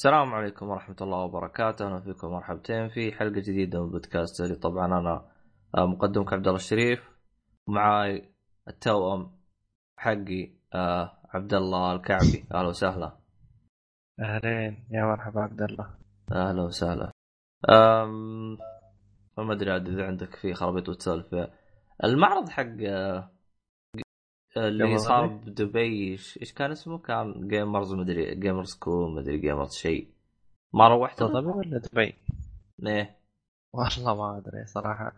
السلام عليكم ورحمة الله وبركاته، أهلا فيكم مرحبتين في حلقة جديدة من بودكاست اللي طبعا أنا آه، مقدمك عبد الله الشريف ومعاي التوأم حقي آه، عبد الله الكعبي، أهلا وسهلا. أهلين يا مرحبا عبد الله أهلا وسهلا. أم... ما أدري عاد إذا عندك في خرابيط وتسولف. المعرض حق آه، اللي صار؟ بدبي إيش كان اسمه؟ كان Gamers مدري Gamers Co مدري Gamers شيء. ما روحت؟ ابو ظبي ولا دبي؟ إيه والله ما أدري صراحة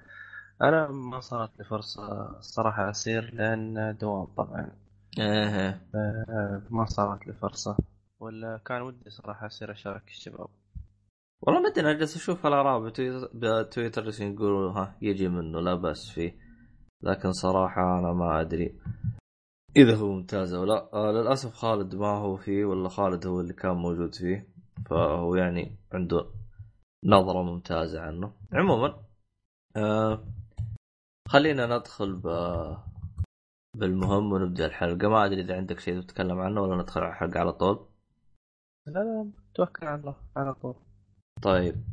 أنا ما صارت لي فرصة الصراحه أسير لأن دوام طبعا إيه آه، ما صارت لي فرصة ولا كان ودي صراحة أسير أشارك الشباب والله ما أدري أنا جالس أشوف الاراء بتويتر يقولوا ها يجي منه لا بأس فيه لكن صراحة أنا ما أدري إذا هو ممتاز أو لا. آه للأسف خالد ما هو فيه ولا خالد هو اللي كان موجود فيه. فهو يعني عنده نظرة ممتازة عنه. عموما آه خلينا ندخل ب بالمهم ونبدأ الحلقة. ما أدري إذا عندك شيء تتكلم عنه ولا ندخل على الحلقة على طول. لا لا توكل على الله على طول. طيب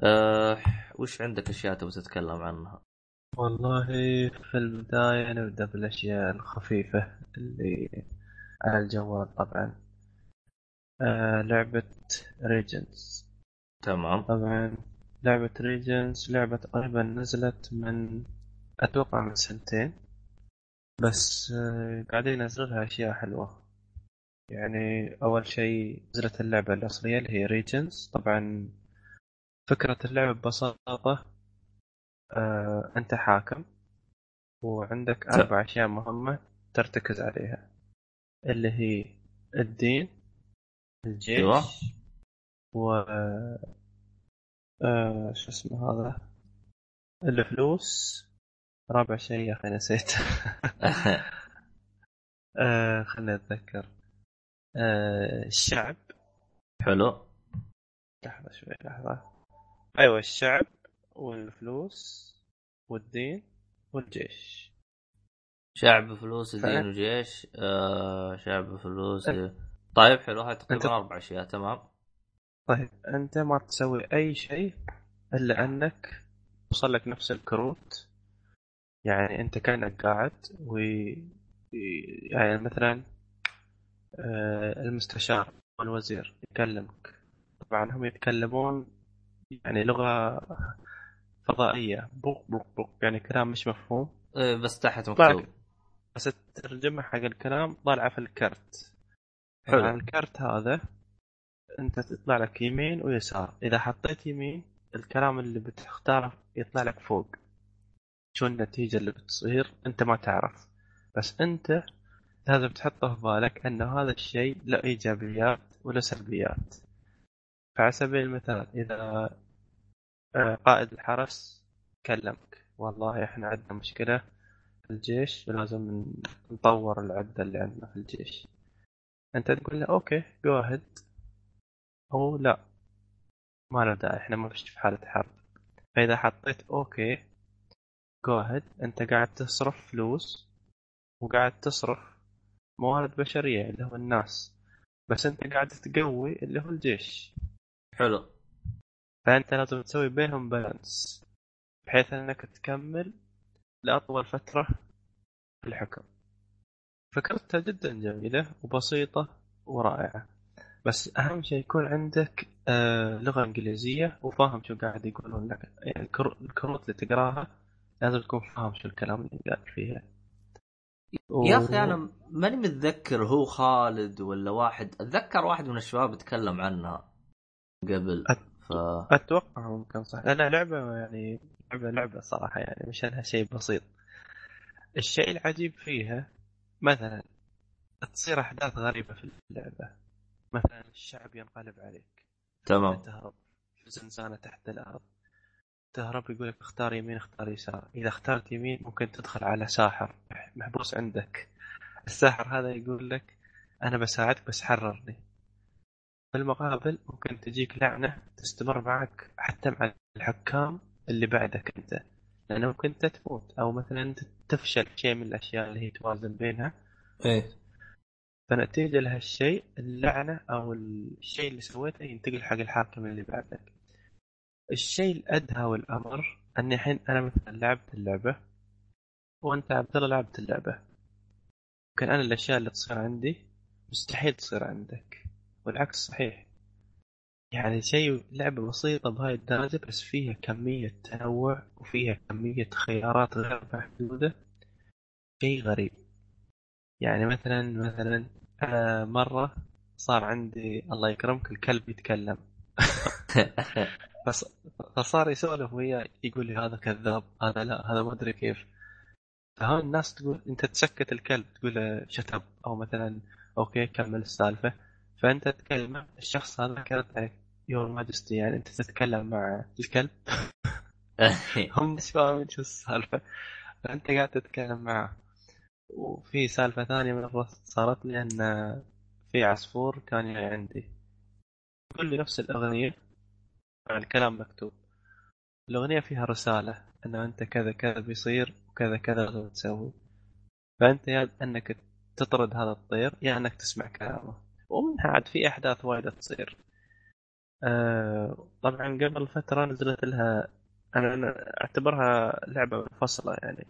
آه وش عندك أشياء تبغى تتكلم عنها؟ والله في البداية نبدأ بالأشياء الخفيفة. اللي على الجوال طبعا. آه لعبة Reigns تمام. طبعا لعبة Reigns لعبة تقريبا نزلت من أتوقع من سنتين. بس آه، قاعدين ينزلوا لها أشياء حلوة. يعني أول شيء نزلت اللعبة الأصلية اللي هي Reigns طبعا فكرة اللعبة ببساطة آه، أنت حاكم وعندك أربع أشياء مهمة. ترتكز عليها. اللي هي الدين الجيش أيوة. و آه شو اسمه هذا؟ الفلوس. رابع شيء يا أخي نسيت. آه خليني أتذكر. آه الشعب. حلو. لحظة شوي لحظة. أيوه الشعب والفلوس والدين والجيش. شعب فلوس دين وجيش آه شعب فلوس طيب حلو. هاي تقريبا أربع أشياء تمام؟ طيب أنت ما تسوي أي شيء إلا أنك يوصل لك نفس الكروت. يعني أنت كأنك قاعد و يعني مثلا آه، المستشار والوزير يكلمك. طبعا هم يتكلمون يعني لغة فضائية. بوق بوق بوق. يعني كلام مش مفهوم. إيه بس تحت مكتوب. بس الترجمة حق الكلام طالعة في الكرت. حلو. طبعا الكرت هذا أنت تطلع لك يمين ويسار. إذا حطيت يمين الكلام اللي بتختاره يطلع لك فوق. شو النتيجة اللي بتصير؟ أنت ما تعرف. بس أنت لازم تحطه في بالك أن هذا الشيء له إيجابيات وله سلبيات. فعلى سبيل المثال إذا آه، قائد الحرس كلمك والله إحنا عندنا مشكلة. في الجيش ولازم نطور العدة اللي عندنا في الجيش. أنت تقول له okay go ahead أو لا. ما له داعي إحنا ما فيش في حالة حرب. فإذا حطيت okay جو اهيد أنت قاعد تصرف فلوس وقاعد تصرف موارد بشرية اللي هو الناس. بس أنت قاعد تقوي اللي هو الجيش. حلو. فأنت لازم تسوي بينهم بالانس بحيث إنك تكمل لأطول فترة في الحكم. فكرتها جدا جميلة وبسيطة ورائعة. بس أهم شيء يكون عندك آه لغة إنجليزية وفاهم شو قاعد يقولون. لك يعني الكر- الكروت اللي تقراها لازم تكون فاهم شو الكلام اللي قاعد فيها. يا أخي أنا ماني متذكر هو خالد ولا واحد. أتذكر واحد من الشباب تكلم عنها قبل. أت- ف أتوقع ممكن صح. لانها لعبة يعني لعبة لعبة صراحة يعني مش انها شيء بسيط. الشيء العجيب فيها مثلا تصير أحداث غريبة في اللعبة. مثلا الشعب ينقلب عليك. تمام. تهرب. في زنزانة تحت الأرض. تهرب يقول لك اختار يمين اختار يسار. إذا اخترت يمين ممكن تدخل على ساحر محبوس عندك. الساحر هذا يقول لك أنا بساعدك بس حررني. في المقابل ممكن تجيك لعنة تستمر معك حتى مع الحكام اللي بعدك انت. لأنه ممكن أنت تموت أو مثلا تفشل شيء من الأشياء اللي هي توازن بينها. إيه. فنتيجة لهالشيء اللعنة أو الشيء اللي سويته ينتقل حق الحاكم اللي بعدك. الشيء الأدهى والأمر أني الحين أنا مثلا لعبت اللعبة وأنت عبد الله لعبت اللعبة. ممكن أنا الأشياء اللي تصير عندي مستحيل تصير عندك. والعكس صحيح. يعني شيء لعبة بسيطة بهاي الدرجة بس فيها كمية تنوع وفيها كمية خيارات غير محدودة. شيء غريب. يعني مثلا مثلا أنا مرة صار عندي الله يكرمك الكلب يتكلم. فصار يسولف وياه يقول لي هذا كذاب هذا لا هذا ما أدري كيف. فهون الناس تقول أنت تسكت الكلب. تقول shut up أو مثلا okay كمل السالفة. فأنت تتكلم الشخص هذا كانت عليك Your Majesty يعني أنت تتكلم مع الكلب. هم مش فاهمين شو السالفة؟ فأنت قاعد تتكلم معه وفي سالفة ثانية مره صارت لي إن في عصفور كان يعني عندي. لي نفس الأغنية. الكلام مكتوب. الأغنية فيها رسالة إنه أنت كذا كذا بيصير وكذا كذا لازم تسوي. فأنت يا إنك تطرد هذا الطير يا إنك تسمع كلامه. ومنها عاد في أحداث وايده تصير. آه طبعا قبل فترة نزلت لها أنا أنا أعتبرها لعبة منفصلة يعني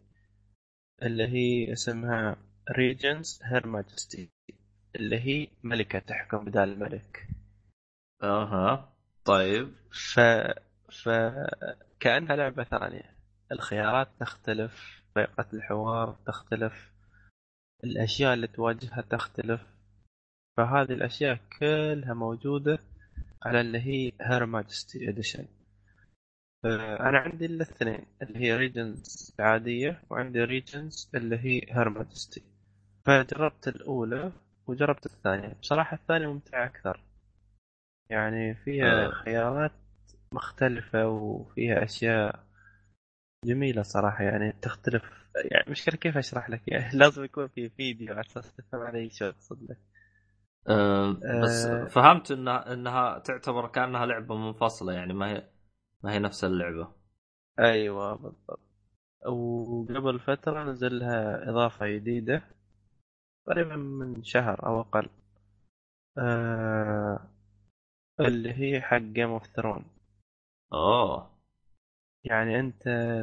اللي هي اسمها Reigns Her Majesty اللي هي ملكة تحكم بدال الملك. أها طيب. ف ف كأنها لعبة ثانية. الخيارات تختلف طريقة الحوار تختلف الأشياء اللي تواجهها تختلف. فهذه الأشياء كلها موجودة على اللي هي Her Majesty edition أنا عندي الاثنين اللي هي Reigns العادية وعندي Reigns اللي هي Her Majesty فجربت الأولى وجربت الثانية. بصراحة الثانية ممتعة أكثر. يعني فيها آه. خيارات مختلفة وفيها أشياء جميلة صراحة. يعني تختلف يعني مشكلة كيف أشرح لك؟ يعني لازم يكون في فيديو على أساس تفهم علي شو أقصد لك. أم، بس آه. فهمت انها إنها تعتبر كأنها لعبة منفصلة يعني ما هي ما هي نفس اللعبة. أيوة بالضبط. وقبل فترة نزل لها إضافة جديدة تقريبا من شهر أو أقل. آه اللي هي حق Game of Thrones أوه. يعني أنت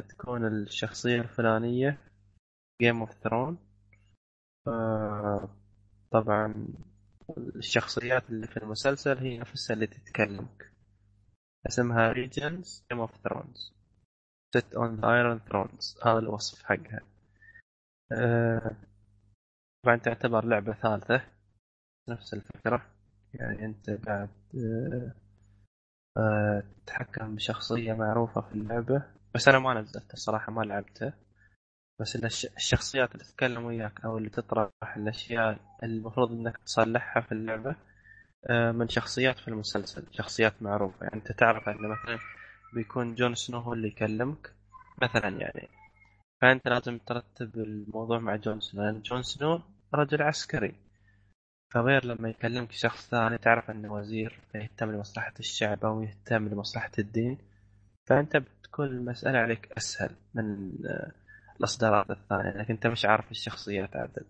تكون الشخصية الفلانية Game of Thrones طبعا الشخصيات اللي في المسلسل هي نفسها اللي تتكلمك. اسمها Reigns Game of Thrones sit on the Iron Throne هذا الوصف حقها. آه، طبعا تعتبر لعبة ثالثة. نفس الفكرة. يعني أنت قاعد آه، آه، تتحكم بشخصية معروفة في اللعبة. بس أنا ما نزلتها الصراحة ما لعبتها. بس الشخصيات اللي تتكلم وياك أو اللي تطرح الأشياء اللي المفروض إنك تصلحها في اللعبة آه، من شخصيات في المسلسل شخصيات معروفة. يعني أنت تعرف أن مثلا بيكون جون سنو هو اللي يكلمك مثلا يعني. فأنت لازم ترتب الموضوع مع جون سنو لأن جون سنو رجل عسكري. فغير لما يكلمك شخص ثاني تعرف إنه وزير يهتم لمصلحة الشعب أو يهتم لمصلحة الدين. فأنت بتكون المسألة عليك أسهل من آه، الأصدارات الثانية لانك أنت مش عارف الشخصيات عدل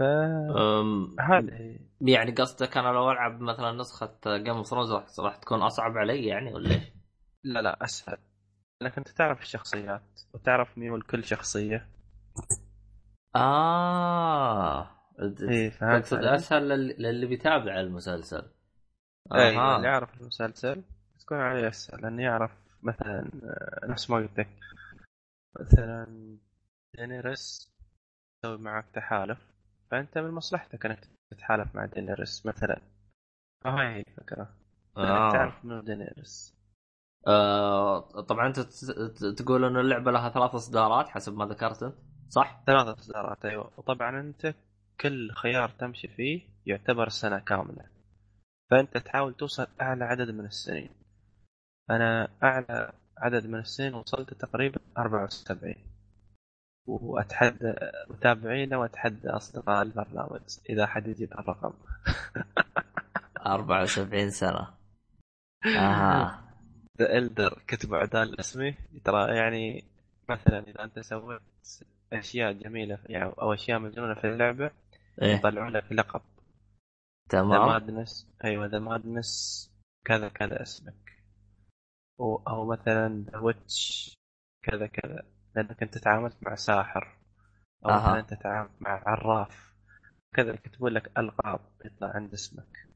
أم، فهذه يعني قصدك أنا لو ألعب مثلا نسخة Game of Thrones راح تكون أصعب علي يعني ولا إيش؟ لا لا أسهل. لانك أنت تعرف الشخصيات وتعرف ميول كل شخصية. آه إيه فهمت تقصد؟ أسهل لل- للي بيتابع المسلسل. اي اللي يعرف المسلسل تكون عليه أسهل لأنه يعرف مثلا آه، نفس ما قلت لك. مثلا دينيرس تسوي معك تحالف فأنت من مصلحتك إنك تتحالف مع دينيرس مثلا. فهاي هي الفكرة. انك آه. تعرف منو دينيرس آه طبعا أنت تقول إن اللعبة لها ثلاث إصدارات حسب ما ذكرت أنت صح؟ ثلاثة إصدارات أيوه. وطبعا أنت كل خيار تمشي فيه يعتبر سنة كاملة. فأنت تحاول توصل أعلى عدد من السنين. أنا أعلى عدد من السنين وصلت تقريبا 74 وأتحدى متابعينا وأتحدى أصدقاء البرنامج إذا حد يجيب الرقم. 74 سنة. آها. ذا الدر كتب عدال اسمي. ترى يعني مثلا إذا أنت سويت أشياء جميلة يعني أو أشياء مجنونة في اللعبة إيه. يطلعوا لك لقب. the تمام. madness أيوه the madness كذا كذا اسمك. أو, أو مثلا the witch كذا كذا. لأنك أنت تعاملت مع ساحر. أو أها. مثلا أنت تعاملت مع عراف. كذا يكتبون لك القاب يطلع عند اسمك.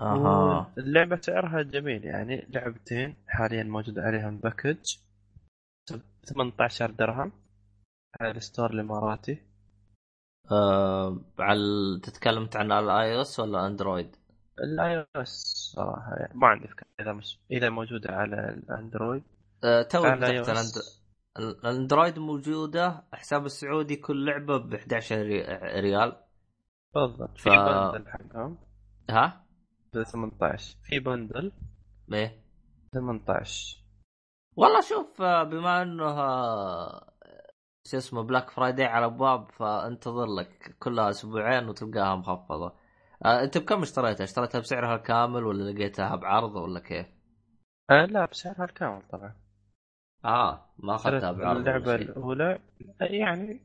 أها. اللعبة سعرها جميل يعني. لعبتين حاليا موجود عليهم package. 18 درهم. على ال store الإماراتي. آه على تتكلم عن ال iOS ولا اندرويد؟ ال iOS صراحة يعني ما عندي فكرة إذا مش إذا موجودة على الأندرويد. آه. الأندر- الأندرويد موجودة حساب السعودي كل لعبة ب 11 ري- ريال. بالضبط. ف- في bundle حقهم. ها؟ ب 18 في bundle إيه. 18 والله شوف آه، بما إنه آه، شو اسمه Black Friday على أبواب فانتظر لك كلها أسبوعين وتلقاها مخفضة. انت بكم اشتريتها؟ اشتريتها بسعرها الكامل ولا لقيتها بعرض ولا كيف؟ آه لا بسعرها الكامل طبعا آه ما أخذتها بعرض اللعبة. الأولى يعني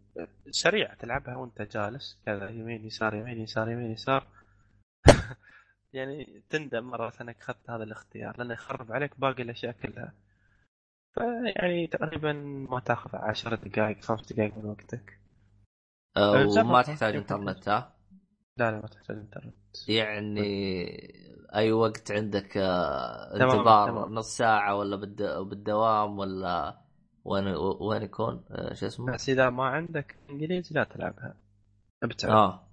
سريع تلعبها وأنت جالس كذا يمين يسار يمين يسار يمين يسار يعني تندم مرة إنك أخذت هذا الاختيار لأنه يخرب عليك باقي الأشياء كلها فيعني تقريبا ما تأخذ 10 دقائق خمس دقائق من وقتك آه جرب. وما تحتاج إنترنت ها؟ لا لا ما تحتاج إنترنت. يعني أي وقت عندك آه، انتظار. نص ساعة ولا بالد... بالدوام ولا وين وين يكون؟ آه، شو اسمه؟ بس إذا ما عندك إنجليزي لا تلعبها. ابتعد آه.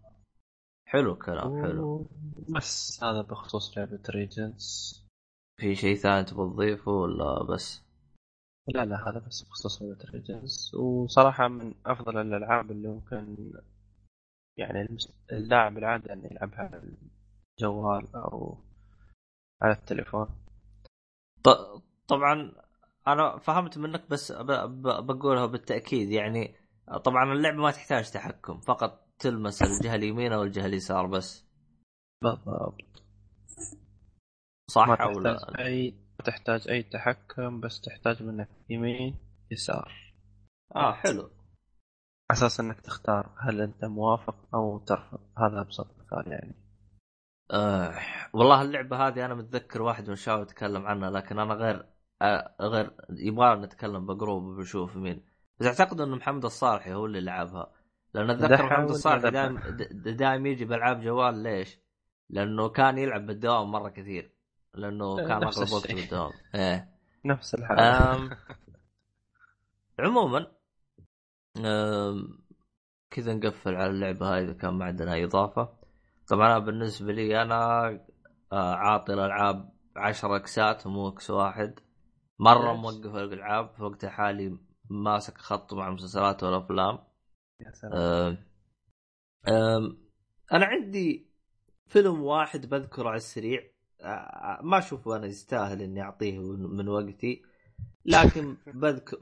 حلو كلام حلو. بس هذا بخصوص لعبة Reigns في شيء ثاني تبغى تضيفه ولا بس؟ لا لا هذا بس بخصوص لعبة Reigns وصراحة من أفضل الألعاب اللي ممكن يعني اللاعب العادي أن يلعبها على الجوال أو على التليفون. ط... طبعا أنا فهمت منك بس ب... ب... بقولها بالتأكيد. يعني طبعا اللعبة ما تحتاج تحكم فقط تلمس الجهة اليمين أو الجهة اليسار بس. بالضبط. صح ما أو لا؟ أي ما تحتاج أي تحكم بس تحتاج منك يمين يسار. آه حلو. أساس أنك تختار هل أنت موافق أو ترفض. هذا أبسط مثال يعني. آه والله اللعبة هذه أنا متذكر واحد من الشباب يتكلم عنها لكن أنا غير آه غير يبغى نتكلم بجروب وبنشوف مين. بس أعتقد إنه محمد الصالحي هو اللي لعبها. لأن أتذكر دحى محمد الصالحي؟ دائم دائم يجي بألعاب جوال ليش؟ لأنه كان يلعب بالدوام مرة كثير. لأنه آه، كان أغلب وقته. بالدوام. إيه. نفس الحال عموما كذا نقفل على اللعبة هاي إذا كان ما عندنا أي إضافة. طبعا أنا بالنسبة لي أنا آه، عاطي الألعاب عشر أكسات مو أكس واحد. مرة ليش؟ موقف الألعاب في وقت حالي ماسك خط مع المسلسلات والأفلام يا سلام. أم أم أنا عندي فيلم واحد بذكره على السريع. آه، ما أشوفه أنا يستاهل إني أعطيه من وقتي. لكن بذكر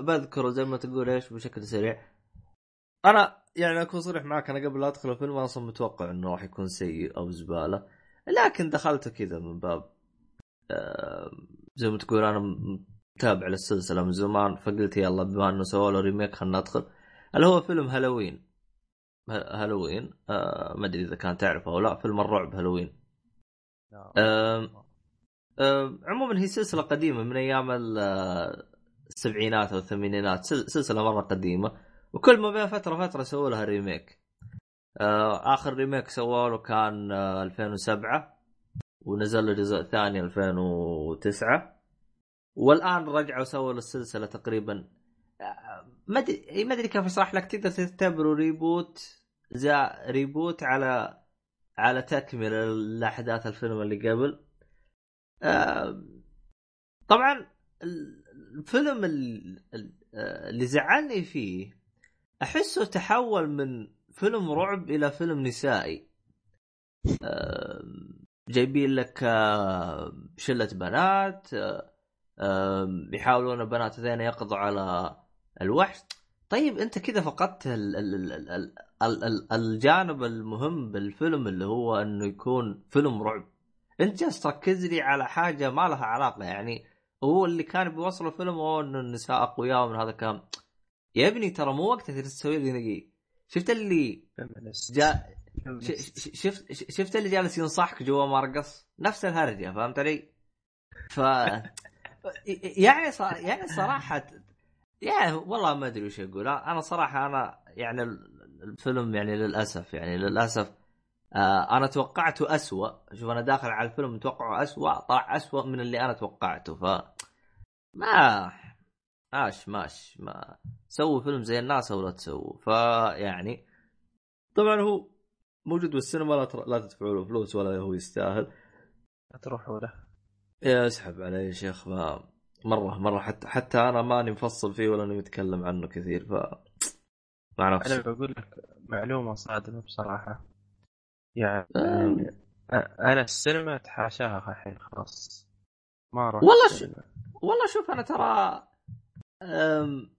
بذكره زي ما تقول إيش بشكل سريع. أنا يعني أكون صريح معك أنا قبل لا أدخل الفيلم أصلا متوقع إنه راح يكون سيء أو زبالة. لكن دخلته كذا من باب آه، زي ما تقول أنا متابع للسلسلة من زمان فقلت يلا بما إنه سووا له remake خلنا ندخل. اللي هو فيلم Halloween. Halloween آه ما أدري إذا كان تعرفه أو لا فيلم الرعب هالوين. عموما هي سلسلة قديمة من أيام آه، السبعينات أو الثمانينات. سل- سلسلة مرة قديمة. وكل ما بين فترة فترة سووا لها remake. آه، آخر remake سووا له كان آه، 2007 ونزل له جزء ثاني 2009 والآن رجعوا سووا له السلسلة تقريبا. آه، ما أدري ما أدري كيف أشرح لك. تقدر تعتبره reboot the reboot على على تكملة لأحداث الفيلم اللي قبل. آه، طبعا الفيلم ال- ال- آه، اللي زعلني فيه أحسه تحول من فيلم رعب إلى فيلم نسائي. جايبين لك شلة بنات يحاولون البنات هذين يقضوا على الوحش. طيب أنت كذا فقدت ال ال ال ال ال ال الجانب المهم بالفيلم اللي هو إنه يكون فيلم رعب. انت جالس تركز لي على حاجة ما لها علاقة يعني هو اللي كان بيوصل الفيلم هو إنه النساء أقوياء ومن هذا الكلام. يا ابني ترى مو وقتك تسوي لي نقي. شفت اللي. ش- شفت شفت اللي جالس ينصحك جوا مرقص؟ نفس الهرجة فهمت علي؟ ف يعني ص... يعني صراحة يعني والله ما أدري وش أقول. أنا صراحة أنا يعني ال- الفيلم يعني للأسف يعني للأسف آه أنا توقعته أسوأ. شوف أنا داخل على الفيلم متوقعه أسوأ طلع أسوأ من اللي أنا توقعته. ف ما ماش ماش ما سووا فيلم زي الناس أو لا تسووا. فيعني طبعا هو موجود بالسينما لا تر... لا تدفعوا له فلوس ولا هو يستاهل. تروحوا له يا اسحب علي يا شيخ ما مرة مرة حتى حتى أنا ماني مفصل فيه ولا اني متكلم عنه كثير ف مع أنا بقول لك معلومة صادمة بصراحة. يعني آه. أنا السينما أتحاشاها الحين خلاص ما أروح والله السينما. والله شوف أنا ترى أم،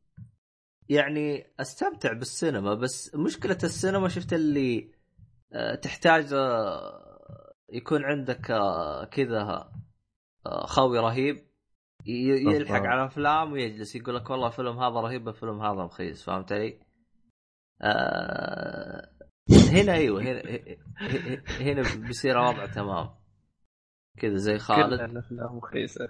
يعني أستمتع بالسينما بس مشكلة السينما شفت اللي أه، تحتاج أه، يكون عندك كذا خوي رهيب يلحق. على أفلام ويجلس يقول لك والله الفيلم هذا رهيب الفيلم هذا رخيص فهمت علي؟ أه، هنا أيوه هنا هنا- بيصير الوضع تمام. كذا زي كل خالد. الافلام رخيصه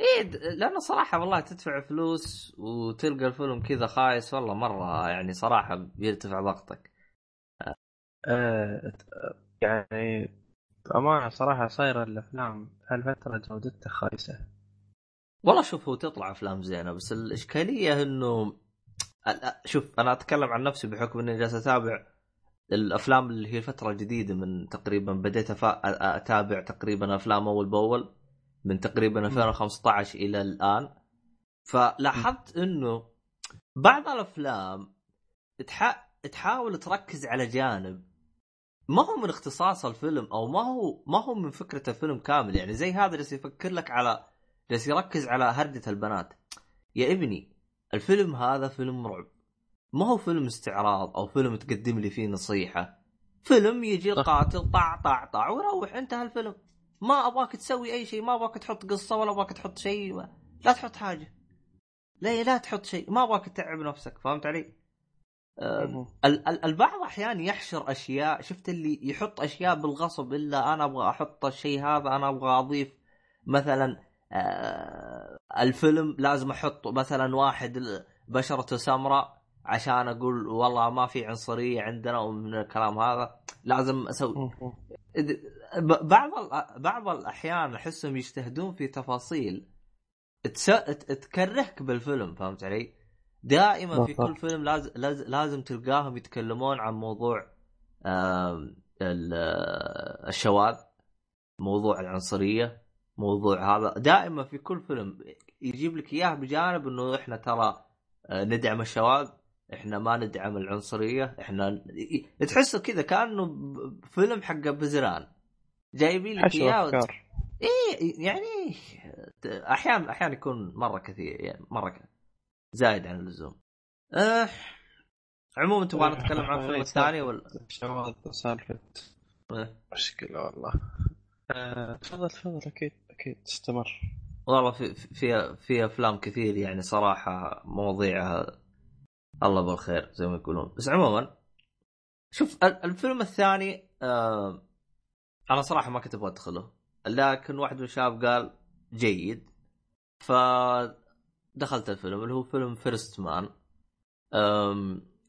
إيه لأنه صراحة والله تدفع فلوس وتلقى الفيلم كذا خايس والله مرة يعني صراحة بيرتفع ضغطك. آه، يعني بأمانة صراحة صايرة الأفلام هالفترة جودتها خايسة. والله شوف هو تطلع أفلام زينة بس الإشكالية إنه ال- شوف أنا أتكلم عن نفسي بحكم إني جالس أتابع الأفلام اللي هي الفترة الجديده من تقريبا بديت أفا- أتابع تقريبا أفلام أول بأول من تقريبا 2015 إلى الآن. فلاحظت إنه بعض الأفلام تح... تحاول تركز على جانب ما هو من اختصاص الفيلم أو ما هو ما هو من فكرة الفيلم كامل. يعني زي هذا جالس يفكر لك على جالس يركز على هرجه البنات. يا ابني الفيلم هذا فيلم رعب. ما هو فيلم استعراض أو فيلم تقدم لي فيه نصيحة فيلم يجي. القاتل طع طع طع ويروح انتهى الفيلم ما أبغاك تسوي أي شيء ما أبغاك تحط قصة ولا أبغاك تحط شيء لا تحط حاجة لا لا تحط شيء ما أبغاك تتعب نفسك فهمت علي؟ ال- ال- البعض أحيانا يحشر أشياء شفت اللي يحط أشياء بالغصب إلا أنا أبغى أحط الشيء هذا أنا أبغى أضيف مثلا آه الفيلم لازم أحط مثلا واحد بشرته سمراء عشان أقول والله ما في عنصرية عندنا ومن الكلام هذا لازم أسوي. بعض بعض الأحيان أحسهم يجتهدون في تفاصيل. تس... تكرهك بالفيلم فهمت علي؟ دائما في. كل فيلم لازم لازم تلقاهم يتكلمون عن موضوع الشواذ موضوع العنصرية موضوع هذا. دائما في كل فيلم يجيب لك إياه بجانب إنه إحنا ترى آه، ندعم الشواذ. إحنا ما ندعم العنصرية إحنا تحسه كذا كأنه فيلم حق بزران. جايبين لك إياه وت- إيه يعني أحيانا أحيانا يكون مرة كثير يعني مرة ك- زايد عن اللزوم. أه عموما تبغى نتكلم عن الفيلم الثاني ولا؟ الشواذ سالفة إيه. مشكلة والله. آه، تفضل تفضل أكيد أكيد استمر والله في في في أفلام كثير يعني صراحة مواضيعها الله بالخير زي ما يقولون. بس عموما شوف ال- الفيلم الثاني آه أنا صراحة ما كنت أبغى أدخله لكن واحد من الشباب قال جيد. فدخلت الفيلم اللي هو فيلم First Man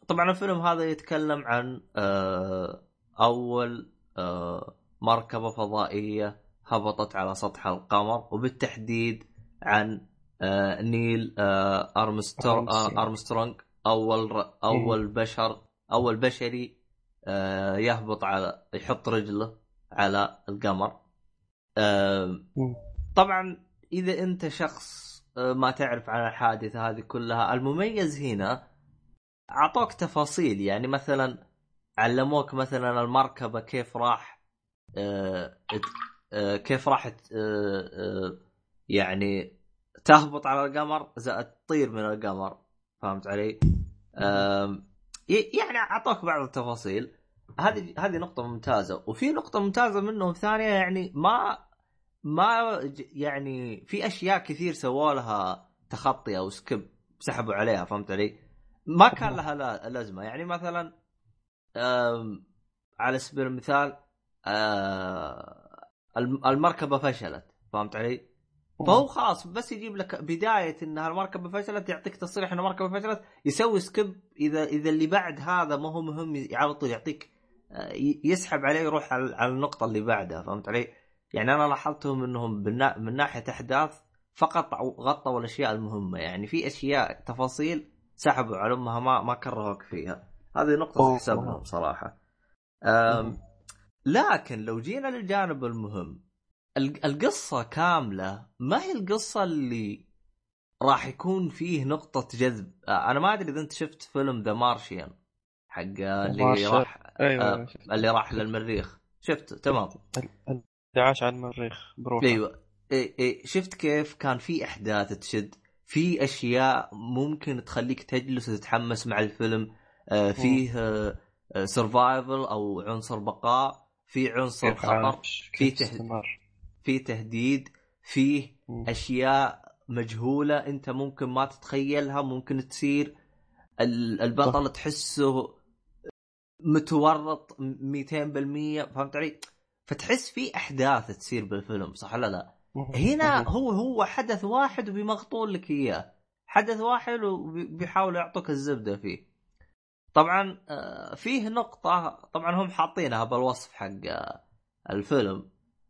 طبعا الفيلم هذا يتكلم عن آه، أول آه، مركبة فضائية هبطت على سطح القمر وبالتحديد عن آه، نيل آه، أرمستر- آه، أرمسترونج. أول ر- أول بشر أول بشري آه، يهبط على يحط رجله على القمر. مم. طبعا إذا أنت شخص آه، ما تعرف عن الحادثة هذه كلها المميز هنا أعطوك تفاصيل. يعني مثلا علموك مثلا المركبة كيف راح آه، آه، كيف راح آه، آه، يعني تهبط على القمر زائد تطير من القمر. فهمت علي؟ يعني اعطوك بعض التفاصيل هذه هذه نقطة ممتازة وفي نقطة ممتازة منهم ثانية يعني ما ما يعني في أشياء كثير سووا لها تخطي أو skip سحبوا عليها فهمت علي؟ ما كان لها لا- لازمة يعني مثلا على سبيل المثال آه، الم- المركبة فشلت فهمت علي؟ فهو خلاص بس يجيب لك بداية إن المركبه فشلت يعطيك تصريح إن المركبة فشلت يسوي skip إذا إذا اللي بعد هذا ما هو مهم على طول يعطيك آه، يسحب عليه يروح على النقطة اللي بعدها فهمت علي؟ يعني أنا لاحظتهم إنهم من ناحية أحداث فقط غطوا الأشياء المهمة يعني في أشياء تفاصيل سحبوا على أمها ما ما كرهوك فيها. هذه نقطة لهم صراحة. أم لكن لو جينا للجانب المهم ال- القصة كاملة ما هي القصة اللي راح يكون فيه نقطة جذب؟ آه، أنا ما أدري إذا أنت شفت فيلم ذا مارشيان حق آه، اللي. راح أيوه آه، أيوة،. اللي راح للمريخ. شفت تمام. ال- اللي عاش على المريخ بروحه. أيوه. إيه إيه شفت كيف كان في أحداث تشد؟ في أشياء ممكن تخليك تجلس وتتحمس مع الفيلم. آه فيه سرفايفل أو عنصر بقاء. في عنصر خطر. في كيف ته- استمر. في تهديد فيه. أشياء مجهولة أنت ممكن ما تتخيلها ممكن تصير ال- البطل تحسه متورط 200% فهمت علي؟ فتحس في أحداث تصير بالفيلم صح ولا لا؟ هنا. هو هو حدث واحد وبيمغطون لك إياه حدث واحد وبيحاولوا يعطوك الزبدة فيه طبعا آه، فيه نقطة طبعا هم حاطينها بالوصف حق آه، الفيلم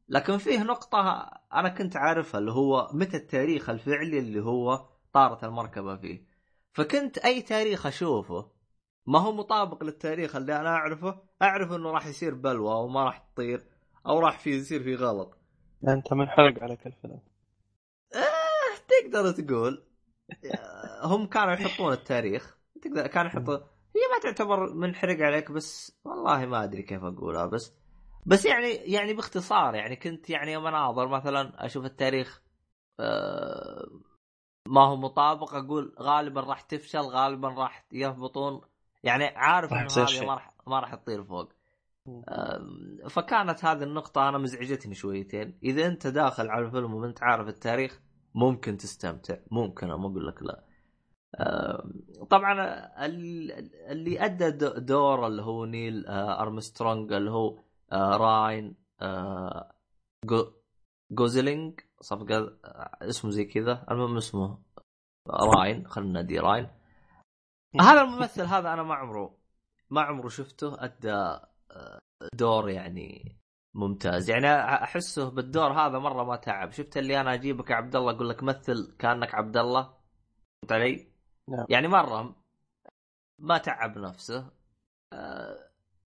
لكن فيه نقطة أنا كنت عارفها اللي هو متى التاريخ الفعلي اللي هو طارت المركبة فيه. فكنت أي تاريخ أشوفه ما هو مطابق للتاريخ اللي أنا أعرفه أعرف إنه راح يصير بلوى وما راح تطير أو راح في يصير في غلط. أنت منحرق عليك الفيلم. آه تقدر تقول. آه، هم كانوا يحطون التاريخ. تقدر كانوا يحطون. هي ما تعتبر منحرق عليك بس والله ما أدري كيف أقولها بس بس يعني يعني باختصار يعني كنت يعني يوم أناظر مثلا أشوف التاريخ آه، ما هو مطابق أقول غالبا راح تفشل غالبا راح يهبطون. يعني عارف إنه هذه. ما راح ما راح تطير فوق. فكانت هذه النقطة أنا مزعجتني شويتين، إذا أنت داخل على الفيلم وأنت عارف التاريخ ممكن تستمتع، ممكن أنا ما أقول لك لا. طبعا ال- اللي أدى دور اللي هو نيل آه، أرمسترونج اللي هو آه، راين آه، جو- جوزلينج صفقة آه، اسمه زي كذا، المهم اسمه راين خلينا نادي راين. هذا الممثل هذا أنا ما عمره ما عمره شفته. أدى دور يعني ممتاز. يعني أحسه بالدور هذا مرة ما تعب. شفت اللي أنا أجيبك يا عبد الله أقول لك مثل كأنك عبد الله فهمت علي؟ نعم. يعني مرة ما تعب نفسه.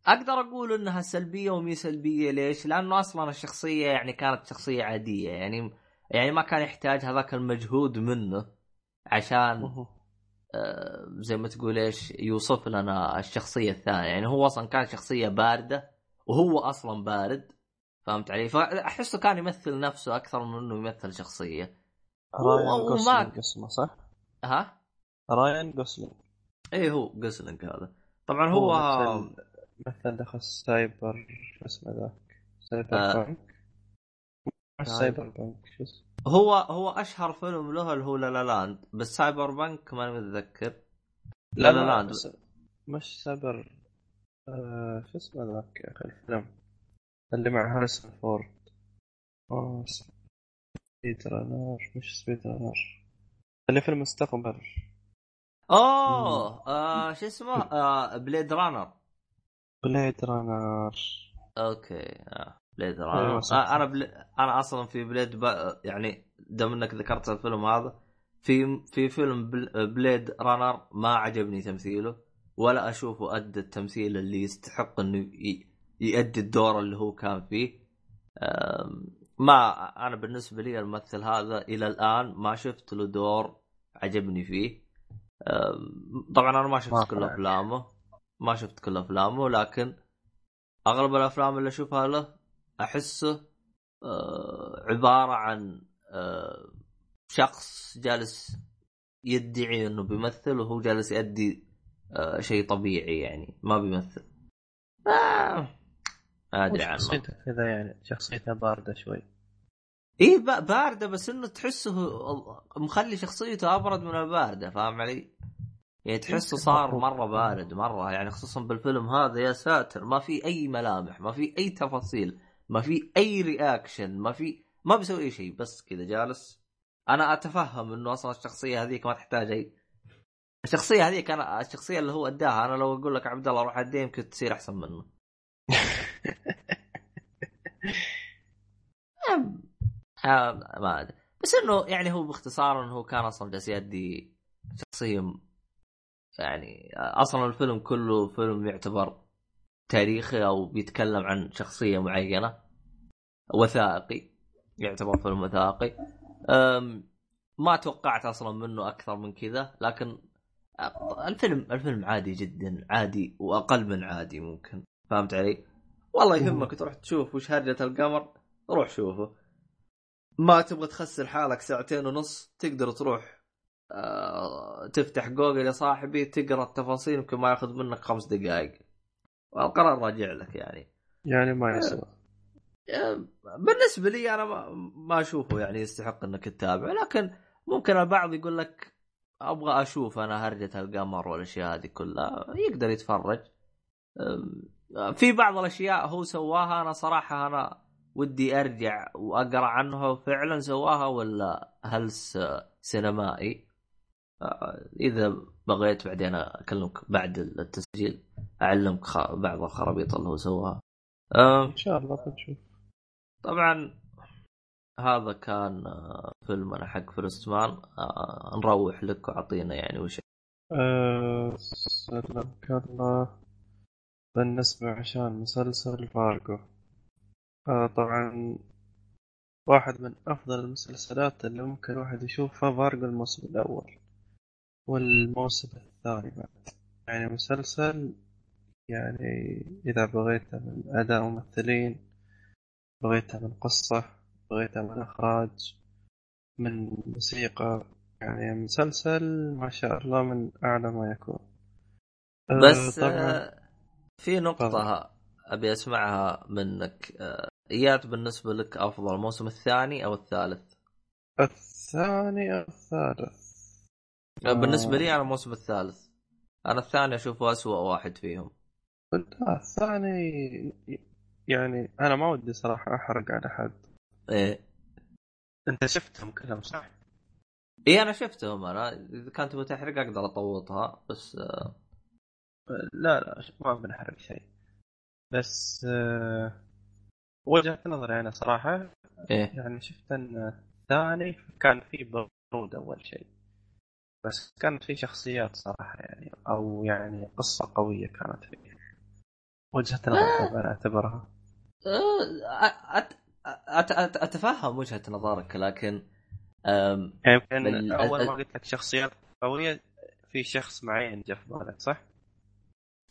أقدر أقول إنها سلبية ومي سلبية ليش؟ لأنه أصلا الشخصية يعني كانت شخصية عادية يعني يعني ما كان يحتاج هذاك المجهود منه عشان. آه، زي ما تقول إيش يوصف لنا الشخصية الثانية يعني هو أصلا كان شخصية باردة وهو أصلا بارد فهمت علي؟ فأحسه كان يمثل نفسه أكثر من إنه يمثل شخصية رايان وما- جوسلينج اسمه صح؟ ها؟ رايان جوسلينج إيه هو جوسلينج هذا طبعا هو, مثل مثل دخل سايبر شو اسمه ذاك؟ سايبر آه. punk؟ cyber. punk شو اسمه؟ هو هو أشهر فيلم له اللي هو La La Land بس Cyberpunk ماني متذكر. La La Land. بس- مش سايبر آه شو اسمه ذاك يا أخي الفيلم؟ اللي مع هاريسون فورد. آه Speed Runner مش Speed Runner اللي في المستقبل أوه آه شو اسمه؟ آه Blade Runner. Blade Runner أوكي آه. Blade أيوة، Runner صح، آه. أنا بل... أنا أصلا في بليد ب... يعني دام إنك ذكرت الفيلم هذا في في فيلم بل... Blade Runner ما عجبني تمثيله ولا أشوفه أدى التمثيل اللي يستحق إنه ي... يؤدي الدور اللي هو كان فيه. آم، ما أنا بالنسبة لي الممثل هذا إلى الآن ما شفت له دور عجبني فيه. طبعا أنا ما شفت كل. أفلامه. ما شفت كل أفلامه لكن اغلب الأفلام اللي أشوفها له أحسه آه، عبارة عن آه، شخص جالس يدعي إنه بيمثل وهو جالس يؤدي آه، شيء طبيعي يعني ما بيمثل. آه، ما أدري عنه. شخصيته كذا يعني شخصيته باردة شوي. إيه باردة بس إنه تحسه مخلي شخصيته أبرد من الباردة فاهم علي؟ يعني تحسه يمكن صار. مرة بارد مرة يعني خصوصا بالفيلم هذا يا ساتر ما في أي ملامح ما في أي تفاصيل ما في أي reaction ما في ما بيسوي أي شيء بس كذا جالس. أنا أتفهم إنه أصلا الشخصية هذيك ما تحتاج اي الشخصية هذيك أنا الشخصية اللي هو أداها أنا لو أقول لك عبد الله روح اديه يمكن تصير أحسن منه. ما أدري. بس إنه يعني هو باختصار إنه هو كان أصلا جالس يدي شخصية يعني أصلا الفيلم كله فيلم يعتبر تاريخي أو بيتكلم عن شخصية معينة وثائقي يعتبر فيلم وثائقي ما توقعت أصلا منه أكثر من كذا لكن الفيلم الفيلم عادي جدا عادي وأقل من عادي ممكن فهمت علي؟ والله يهمك تروح تشوف وش هرجة القمر روح شوفه ما تبغى تخسر حالك ساعتين ونص تقدر تروح تفتح جوجل يا صاحبي تقرأ التفاصيل يمكن ما ياخذ منك خمس دقائق. والقرار راجع لك يعني. يعني ما يسوى. آه، بالنسبة لي أنا ما, أشوفه يعني يستحق إنك تتابع. لكن ممكن البعض يقول لك أبغى أشوف أنا هرجة القمر والأشياء هذه كلها. يقدر يتفرج. في بعض الأشياء هو سواها أنا صراحة أنا ودي أرجع وأقرأ عنها. فعلا سواها ولا هلس سينمائي؟ آه، إذا بغيت بعدين أكلمك بعد التسجيل أعلمك بعض الخرابيط اللي هو سواها. أم، إن شاء الله بنشوف طبعا هذا كان آه، فيلمنا حق First Man آه، نروح لك وأعطينا يعني وش أه سلمك الله بالنسبة عشان مسلسل فارجو أه طبعا واحد من أفضل المسلسلات اللي ممكن واحد يشوفها فارجو الموسم الأول. والموسم الثاني بعد. يعني مسلسل يعني إذا بغيته من أداء ممثلين بغيته من قصة بغيته من إخراج من موسيقى يعني مسلسل ما شاء الله من أعلى ما يكون. أه، بس طبعا. آه، في نقطة أبي أسمعها منك. آه، ايات بالنسبة لك أفضل الموسم الثاني أو الثالث؟ الثاني أو الثالث؟ آه، بالنسبة آه. لي أنا الموسم الثالث. أنا الثاني أشوفه أسوأ واحد فيهم. الثاني يعني أنا ما ودي صراحة أحرق على حد. إيه. أنت شفتهم كلهم صح؟ إيه أنا شفتهم. أنا إذا كانت تبغى تحرق أقدر أطوطها بس آه، لا لا ما بنحرق شيء. بس آه، وجهة نظري أنا صراحة إيه. يعني شفت أن الثاني كان فيه برود أول شيء. بس كانت فيه شخصيات صراحة يعني أو يعني قصة قوية كانت فيه. وجهة نظر طبعا أعتبرها. آه، أت... أت... أت... أتفهم وجهة نظرك لكن يعني يمكن بال- أول ما قلت لك شخصيات قوية في شخص معين جاء في بالك صح؟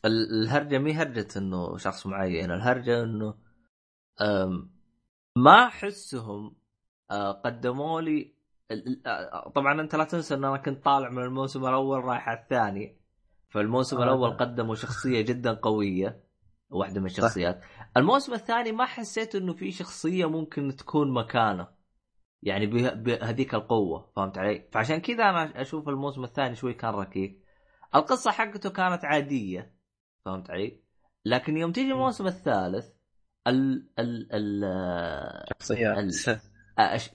ال- الهرجة مي هرجة إنه شخص معين الهرجة إنه أم، ما أحسهم آه، قدموا لي آه، طبعا أنت لا تنسى إن أنا كنت طالع من الموسم الأول رايح على الثاني. فالموسم آه. الأول قدموا شخصية جدا قوية واحدة من الشخصيات. الموسم الثاني ما حسيت إنه في شخصية ممكن تكون مكانه يعني به- بهذيك القوة فهمت علي؟ فعشان كذا أنا أشوف الموسم الثاني شوي كان ركيك. القصة حقته كانت عادية فهمت علي؟ لكن يوم تيجي الموسم الثالث ال ال ال شخصيات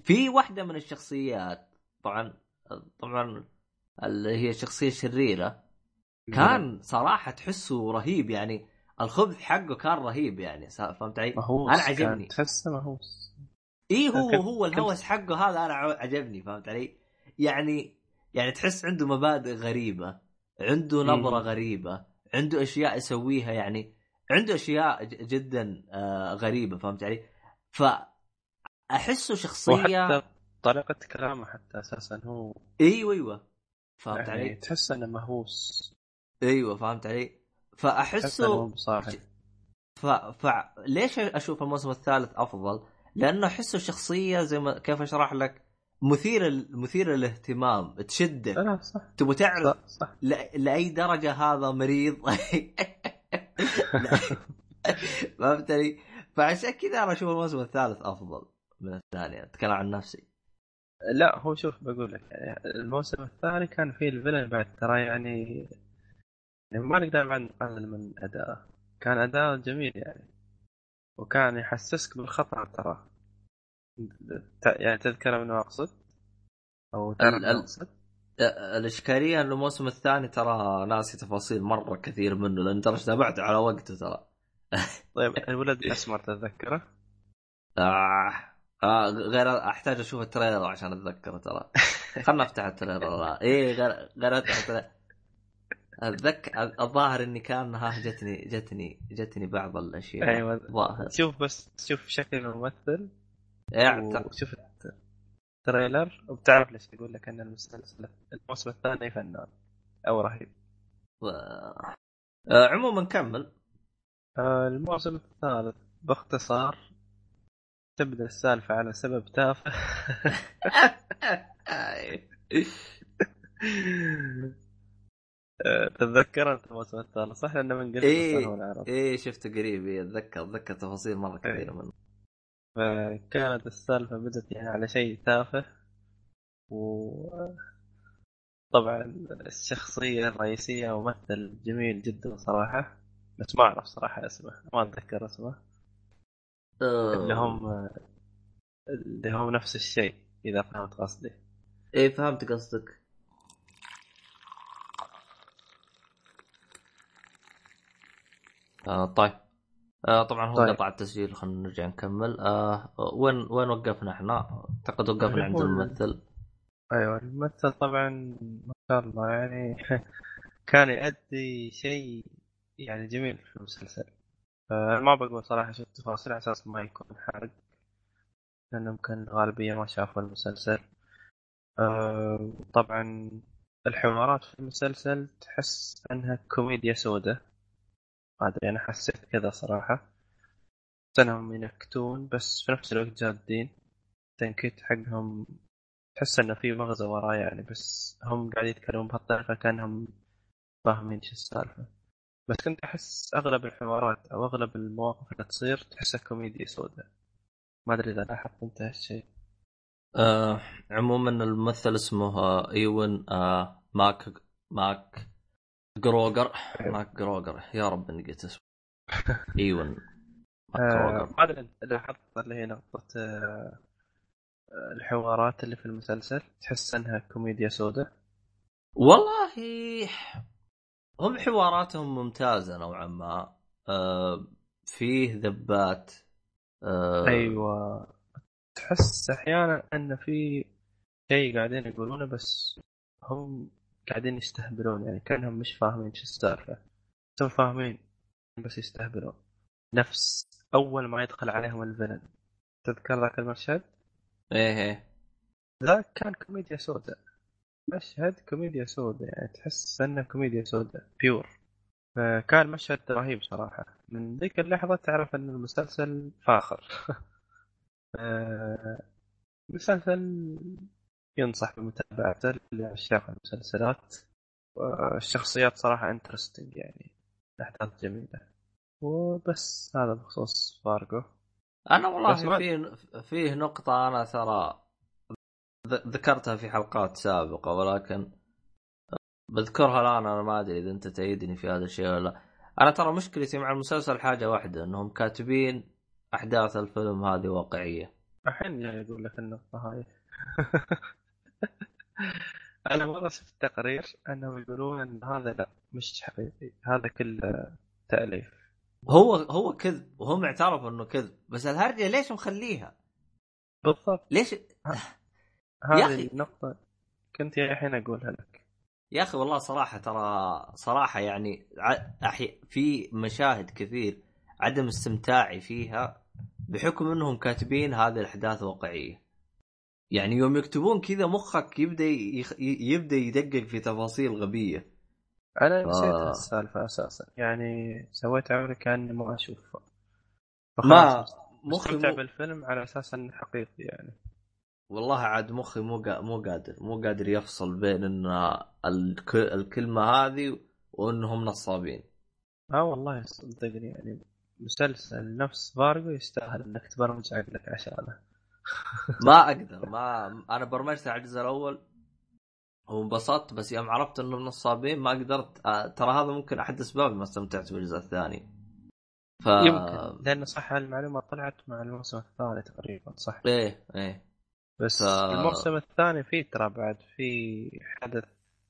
في واحدة من الشخصيات طبعا طبعا اللي هي الشخصيه الشريره كان صراحة تحسه رهيب يعني الخبث حقه كان رهيب يعني فهمت علي؟ مهووس أنا عجبني. تحسه مهووس اي هو هو الهوس حقه هذا أنا عجبني فهمت علي؟ يعني يعني تحس عنده مبادئ غريبة عنده نظرة. غريبة عنده أشياء يسويها يعني عنده أشياء جدا آه غريبة فهمت علي؟ فاحسه شخصيه وحتى طريقة كلامه حتى أساسا هو أيوه أيوه فهمت يعني علي؟ تحس إنه مهووس أيوه فهمت علي؟ فأحسه بصاحي ف... فليش أشوف الموسم الثالث أفضل؟ لأنه أحسه شخصية زي ما كيف أشرح لك مثيره مثيره للاهتمام تشدك لا صح تبغى تعرف صح, صح. ل... لأي درجة هذا مريض فهمتني؟ فعشان كذا أنا أشوف الموسم الثالث أفضل من الثاني أتكلم عن نفسي. لا هو شوف بقول لك يعني الموسم الثاني كان فيه الفيلن بعد ترى يعني يعني ما نقدر بعد نقلل من أداءه. كان أداء جميل يعني. وكان يحسسك بالخطر ترى. يعني تذكر من ال- من أقصد؟ الإشكالية إنه الموسم الثاني ترى ناسي تفاصيل مرة كثير منه لأن ترى تابعته على وقته ترى. طيب الولد الأسمر تتذكره؟ آه. آه غير أحتاج أشوف ال trailer عشان اتذكره ترى. خلنا نفتح ال trailer. لا إيه غير غير أفتح ال trailer. اتذكر الظاهر إني كان ها جتني جتني جتني بعض الأشياء. أيوة. ظاهر. شوف بس شوف شكل الممثل وشوف التريلر وبتعرف ليش أقول لك أن المسلسل الموسم الثاني فنان أو رهيب. آه عموما كمل. آه، الموسم الثالث باختصار تبدأ السالفة على سبب تافه آه، تتذكر أنت الموسم الثالث صح لأنه من قبل إيه. العرب إيه شفته قريب إيه، أتذكر أتذكر تفاصيل مرة كثيره إيه. منه فكانت السالفة بدت يعني على شيء تافه و طبعا الشخصية الرئيسية ممثل جميل جدا صراحة بس ما أعرف صراحة اسمه ما أتذكر اسمه. اللي هم اللي هم نفس الشيء إذا فهمت قصدي. إيه فهمت قصدك. آه طيب. آه طبعا هو طيب. قطع التسجيل خلينا نرجع نكمل. آه وين وين وقفنا إحنا؟ أعتقد وقفنا عند الممثل. أيوه الممثل طبعا ما شاء الله يعني كان يؤدي شيء يعني جميل في المسلسل. آه، ما بقول صراحة شو التفاصيل على أساس ما يكون حرق لأن يمكن الغالبية ما شافوا المسلسل. آه، طبعا الحوارات في المسلسل تحس أنها كوميديا سوداء ما ادري أنا حسيت كذا صراحة. بس انهم ينكتون بس في نفس الوقت جادين. التنكيت حقهم تحس إنه في مغزى وراه يعني بس هم قاعدين يتكلمون بهالطريقة كأنهم فاهمين شو السالفة. بس كنت أحس أغلب الحوارات أو أغلب المواقف اللي تصير تحسها كوميديا سوداء. ما أدري إذا لاحظت انت هالشيء آه عموما الممثل اسمه آه إيون آه ماك ماك جروجر ماك جروجر يا رب إني قلت اسمه. إيون. ماك آه، جروجر ما أدري لاحظت اللي هي نقطة آه، آه، الحوارات اللي في المسلسل. تحس إنها كوميديا سوداء. والله هم حواراتهم ممتازة نوعا ما. آه فيه ذبات آه أيوه. تحس أحيانا أن في شيء قاعدين يقولونه بس هم قاعدين يستهبلون يعني كأنهم مش فاهمين شو السالفة. هم فاهمين بس يستهبلون. نفس أول ما يدخل عليهم ال villain. تذكر ذاك المشهد؟ إيه إيه. ذاك كان كوميديا سوداء. مشهد كوميديا سوداء يعني تحس إنه كوميديا سوداء pure فكان مشهد رهيب صراحة. من ذيك اللحظة تعرف إن المسلسل فاخر. آه، مسلسل ينصح بمتابعته لعشاق المسلسلات والشخصيات صراحة انترستنج يعني الأحداث جميلة. وبس هذا بخصوص فارجو ما- والله فيه فيه نقطة أنا ترى ذكرتها في حلقات سابقة ولكن بذكرها الآن أنا ما أدري إذا أنت تأيدني في هذا الشيء ولا لا. أنا ترى مشكلتي مع المسلسل حاجة واحدة إنهم كاتبين أحداث الفيلم هذه واقعية. الحين جاي أقول لك النقطة هاي أنا مرة شفت تقرير أنهم يقولون إن هذا لا مش حقيقي هذا كله تأليف. هو هو كذب وهم اعترفوا إنه كذب بس الهرجة ليش مخليها؟ بالضبط. ليش؟ هذه. النقطة كنت الحين أقولها لك يا أخي والله صراحة ترى صراحة يعني أحي... في مشاهد كثير عدم استمتاعي فيها بحكم إنهم كاتبين هذه الأحداث واقعية. يعني يوم يكتبون كذا مخك يبدأ يخ... يبدأ يدقق في تفاصيل غبية. أنا نسيت آه. السالفة أساسا يعني سويت عمري كأني ما اشوفه ما مخي مو... بالفيلم على أساس إنه حقيقي يعني والله عاد مخي مو. مو قادر مو قادر يفصل بين إن الك... الكلمة هذه وإنهم نصابين. آه والله صدقني يعني مسلسل نفس فارجو يستاهل إنك تبرمج عقلك عشانه ما أقدر ما أنا برمجت على الجزء الأول وانبسطت بس يوم عرفت انه نصابين ما قدرت آه، ترى هذا ممكن أحد أسباب ما استمتعت بالجزء الثاني ف يمكن لأن صح المعلومة طلعت مع الموسم الثاني تقريبا صح إيه إيه بس ف- الموسم الثاني فيه ترى بعد في حدث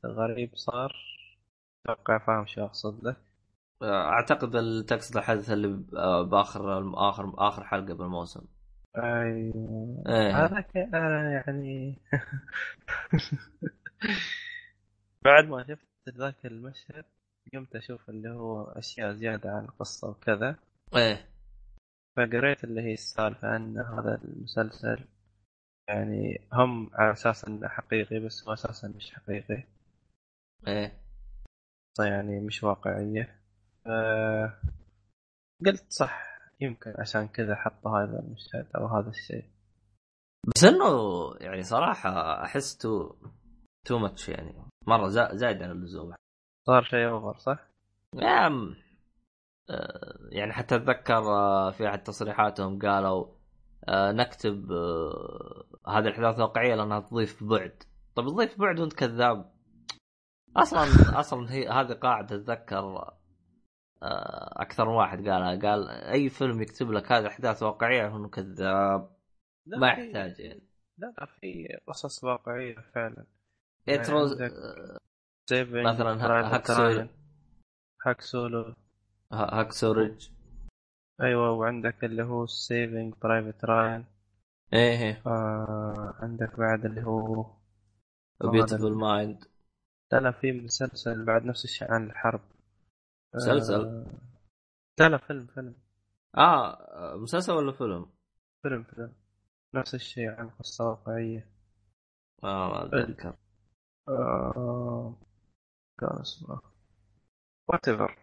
غريب صار. أتوقع فاهم شو أقصد لك أعتقد تقصد الحدث اللي بآخر اخر آخر حلقة بالموسم. أيوه. هذاك أنا يعني بعد ما شفت ذاك المشهد قمت أشوف اللي هو أشياء زيادة عن القصة وكذا. إيه. فقريت اللي هي السالفة إن هذا المسلسل يعني هم على أساس إنه حقيقي بس هو أساسا مش حقيقي. إيه. يعني مش واقعية. ف- قلت صح يمكن عشان كذا حطوا هذا المشهد أو هذا الشيء. بس إنه يعني صراحة أحس تو تو ماتش يعني. مرة زا- زايد عن اللزوم. صار شيء أوفر صح؟ يعني آه، يعني حتى أتذكر آه، في أحد تصريحاتهم قالوا آه، نكتب آه، هذه الاحداث واقعية لأنها تضيف بعد. طب تضيف بعد وأنت كذاب. أصلا أصلا هي هذه قاعدة اتذكر آه، أكثر واحد قالها. قال أي فيلم يكتب لك هذه احداث واقعية انه كذاب. ما يحتاج يعني. لا في قصص واقعية فعلا. اتروز عندك سيفنج مثلا هاكسو هاك سولو هاكسو ريدج. أيوه وعندك اللي هو سيفنج برايفت راين إيه إيه. آه عندك بعد اللي هو بيوتيفول مايند لا لا في مسلسل بعد نفس الشيء عن الحرب. مسلسل؟ آه لا لا فيلم فيلم. آه مسلسل ولا فيلم؟ فيلم فيلم. نفس الشيء عن قصة واقعية. آه ما أتذكر. آه كان اسمه. whatever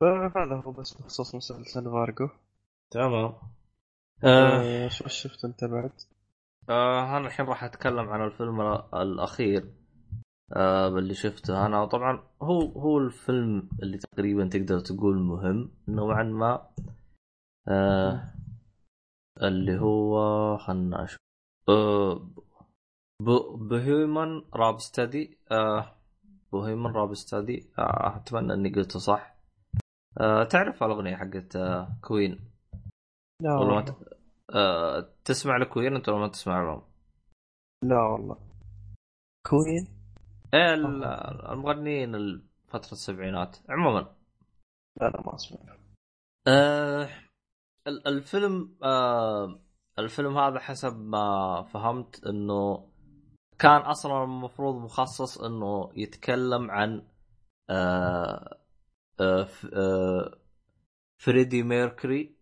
فهذا هو بس بخصوص مسلسل فارجو. تمام. آه آه. شو شفت أنت بعد؟ آه أنا الحين راح أتكلم عن الفيلم ال- الأخير آه اللي شفته أنا. طبعا هو هو الفيلم اللي تقريبا تقدر تقول مهم نوعا ما. آه اللي هو خلنا نشوف آه بوهيمن راب ستدي آه بوهيمن راب ستدي آه أتمنى إني قلته صح. آه تعرف الأغنية حقت آه كوين؟ لا والله ما ت... آه تسمع لكوين انت ولا ما تسمع لهم؟ لا والله. كوين؟ إيه ال- المغنيين ال- فترة السبعينات. عموما. لا لا ما أسمع. آه ال- الفيلم آه الفيلم هذا حسب ما فهمت إنه كان أصلا المفروض مخصص إنه يتكلم عن آه فريدي ميركوري.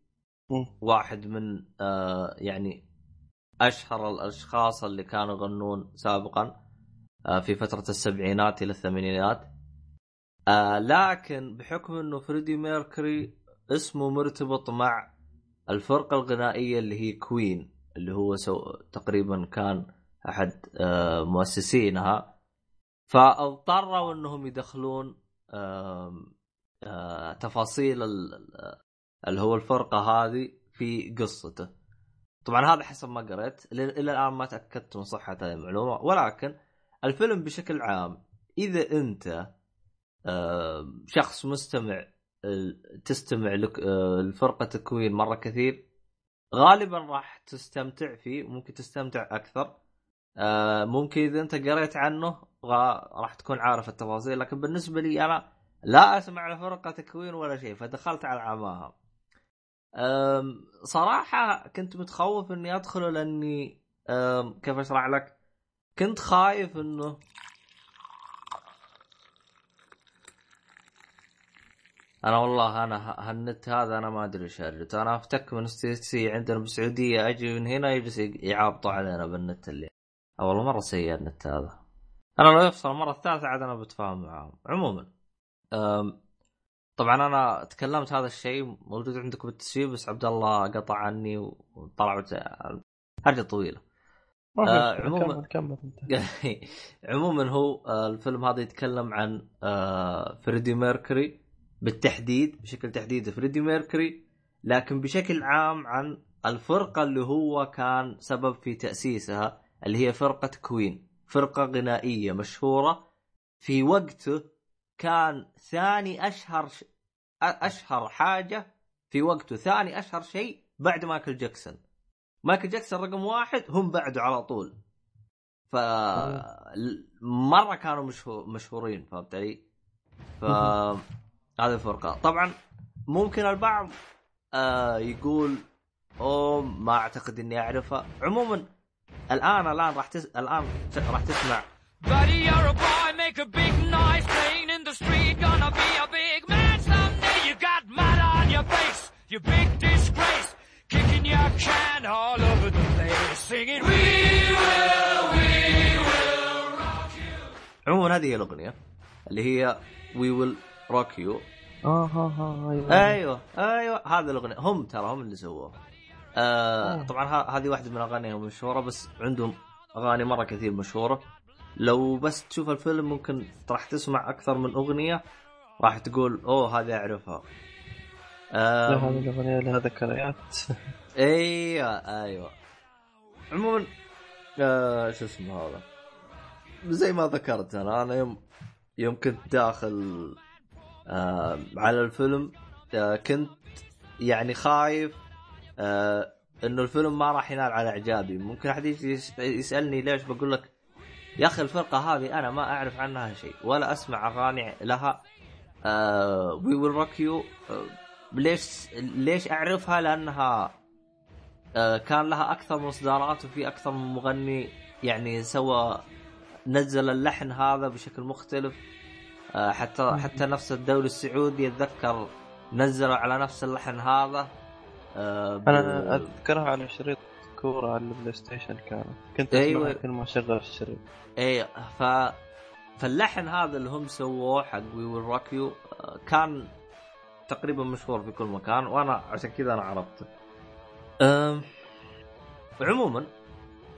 واحد من آه يعني أشهر الأشخاص اللي كانوا يغنون سابقا آه في فترة السبعينات إلى الثمانينات آه لكن بحكم إنه فريدي ميركوري اسمه مرتبط مع الفرقة الغنائية اللي هي كوين اللي هو سو تقريبا كان أحد آه مؤسسينها فاضطروا إنهم يدخلون آه تفاصيل ال- ال- اللي هو الفرقة هذه في قصته. طبعا هذا حسب ما قريت. إلى الآن ما تأكدت من صحة هذه المعلومة. ولكن الفيلم بشكل عام إذا أنت آه، شخص مستمع آه، تستمع آه، لفرقة كوين مرة كثير غالبا راح تستمتع فيه ممكن تستمتع أكثر. آه، ممكن إذا أنت قريت عنه راح تكون عارف التفاصيل. لكن بالنسبة لي أنا لا أسمع لفرقة كوين ولا شيء فدخلت على عماها أم، صراحة كنت متخوف إني ادخله لأني كيف أشرح لك؟ كنت خايف إنه أنا والله أنا هالنت هذا أنا ما أدري إيش هرجته أنا أفتك من STC عندنا بالسعودية أجي من هنا يجلس يعابطوا علينا بالنت اللي. أه والله مرة سيء النت هذا. أنا لو يفصل المرة الثالثة عاد أنا بتفاهم معاهم عموما. طبعا أنا تكلمت هذا الشيء موجود عندكم بالتسجيل بس عبد الله قطع عني وطلع حاجة طويلة آه، مشكلة. عموماً- كمل عموما هو آه، الفيلم هذا يتكلم عن آه، فريدي ميركوري بالتحديد بشكل تحديدي فريدي ميركوري لكن بشكل عام عن الفرقة اللي هو كان سبب في تأسيسها اللي هي فرقة كوين فرقة غنائية مشهورة في وقته كان ثاني أشهر ش... أشهر حاجة في وقته ثاني أشهر شيء بعد مايكل جاكسون. مايكل جاكسون رقم واحد هم بعده على طول. ف مرة كانوا مشهور مشهورين فهمت علي؟ ف هذه الفرقة. طبعا ممكن البعض آه يقول أوه ما أعتقد إني اعرفها عموما الآن الآن راح تس... الآن راح تسمع. Buddy, you're a boy, make a big noise, the street, gonna be a big man someday. You got mud on your face, you big disgrace, kicking your can all over the place, singing, We will, we will rock you. عموما هذه هي الأغنية اللي هي وي ويل روك يو آه ها ها أيوه. أيوه أيوه. هذه الأغنية. هم ترى هم اللي سووها. آه. طبعا ه- هذه واحدة من أغانيهم المشهورة بس عندهم أغاني مرة كثير مشهورة. لو بس تشوف الفيلم ممكن راح تسمع أكثر من أغنية راح تقول أوه هذه أعرفها. هذه الأغنية لها ذكريات. أيوه أيوه. عموما آه شو اسمه هذا؟ زي ما ذكرت أنا أنا يوم يوم كنت داخل آه على الفيلم آه كنت يعني خايف آه إنه الفيلم ما راح ينال على إعجابي. ممكن أحد يجي يس- يسألني ليش بقول لك يا أخي الفرقة هذه أنا ما أعرف عنها شيء ولا أسمع أغاني لها. We Will Rock You ليش ليش أعرفها؟ لأنها آه، كان لها أكثر من اصدارات وفي أكثر من مغني يعني سوى نزل اللحن هذا بشكل مختلف. آه، حتى حتى نفس الدوري السعودي اتذكر نزلوا على نفس اللحن هذا. آه، ب- أنا أذكرها على شريط كوره على البلاي ستيشن كانت كنت أيوة. أسمعها كل ما أشغل الشريط إيه ف فاللحن هذا اللي هم سووه حق We Will Rock You كان تقريبا مشهور في كل مكان وأنا عشان كذا أنا عرفته. أم... عموما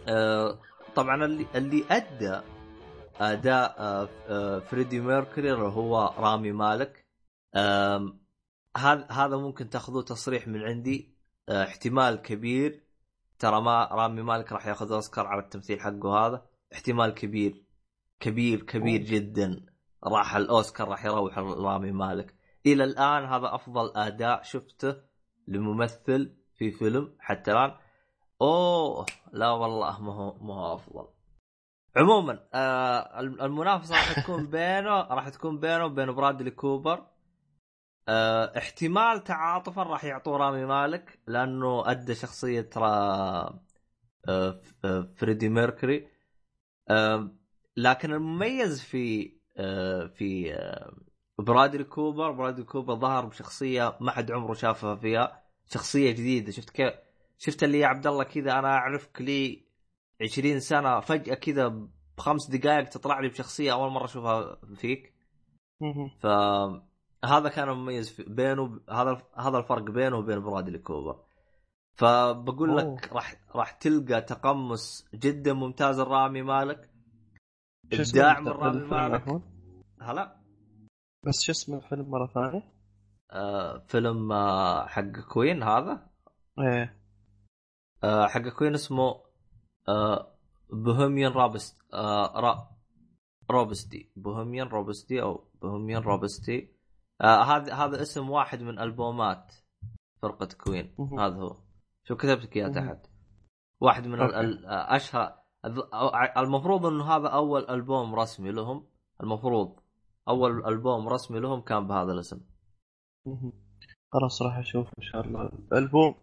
أه... طبعا اللي اللي أدى أداء أه... أه... فريدي ميركوري هو رامي مالك أم... هذا هذا ممكن تاخذوه تصريح من عندي أه... احتمال كبير ترى ما رامي مالك راح ياخذ أوسكار على التمثيل حقه هذا. احتمال كبير كبير كبير جدا راح الأوسكار راح يروح رامي مالك. إلى الآن هذا أفضل أداء شفته لممثل في فيلم حتى الآن. أوه لا والله ما هو ما هو أفضل. عموما آه المنافسة راح تكون بينه راح تكون بينه وبين برادلي كوبر. آه احتمال تعاطفا راح يعطوه رامي مالك لأنه أدى شخصية ترى آه آه فريدي ميركوري. آه لكن المميز في آه في آه برادلي كوبر برادلي كوبر ظهر بشخصية ما حد عمره شافها فيها شخصية جديدة. شفت كيف شفت اللي يا عبد الله كذا أنا أعرفك لي 20 سنة فجأة كذا بخمس دقائق تطلع لي بشخصية أول مرة أشوفها فيك. فهذا كان مميز في بينه هذا هذا الفرق بينه وبين برادلي كوبر فبقول أوه. لك راح راح تلقى تقمص جدا ممتاز الرامي مالك. ابداع من الفيلم رامي الفيلم مالك؟ هلا. بس شو اسم الفيلم مرة ثانية؟ آه فيلم آه حق كوين هذا. إيه. آه حق كوين اسمه آه Bohemian Rhapsod آه Rha Rhapsody Bohemian Rhapsody أو Bohemian Rhapsody آه هذا هذا اسم واحد من ألبومات فرقة كوين. هذا هو. شو كتبت لك إياه. تحت؟ واحد من. ال- اشهر المفروض إنه هذا أول ألبوم رسمي لهم. المفروض أول ألبوم رسمي لهم كان بهذا الاسم. خلاص راح أشوف إن شاء الله الألبوم.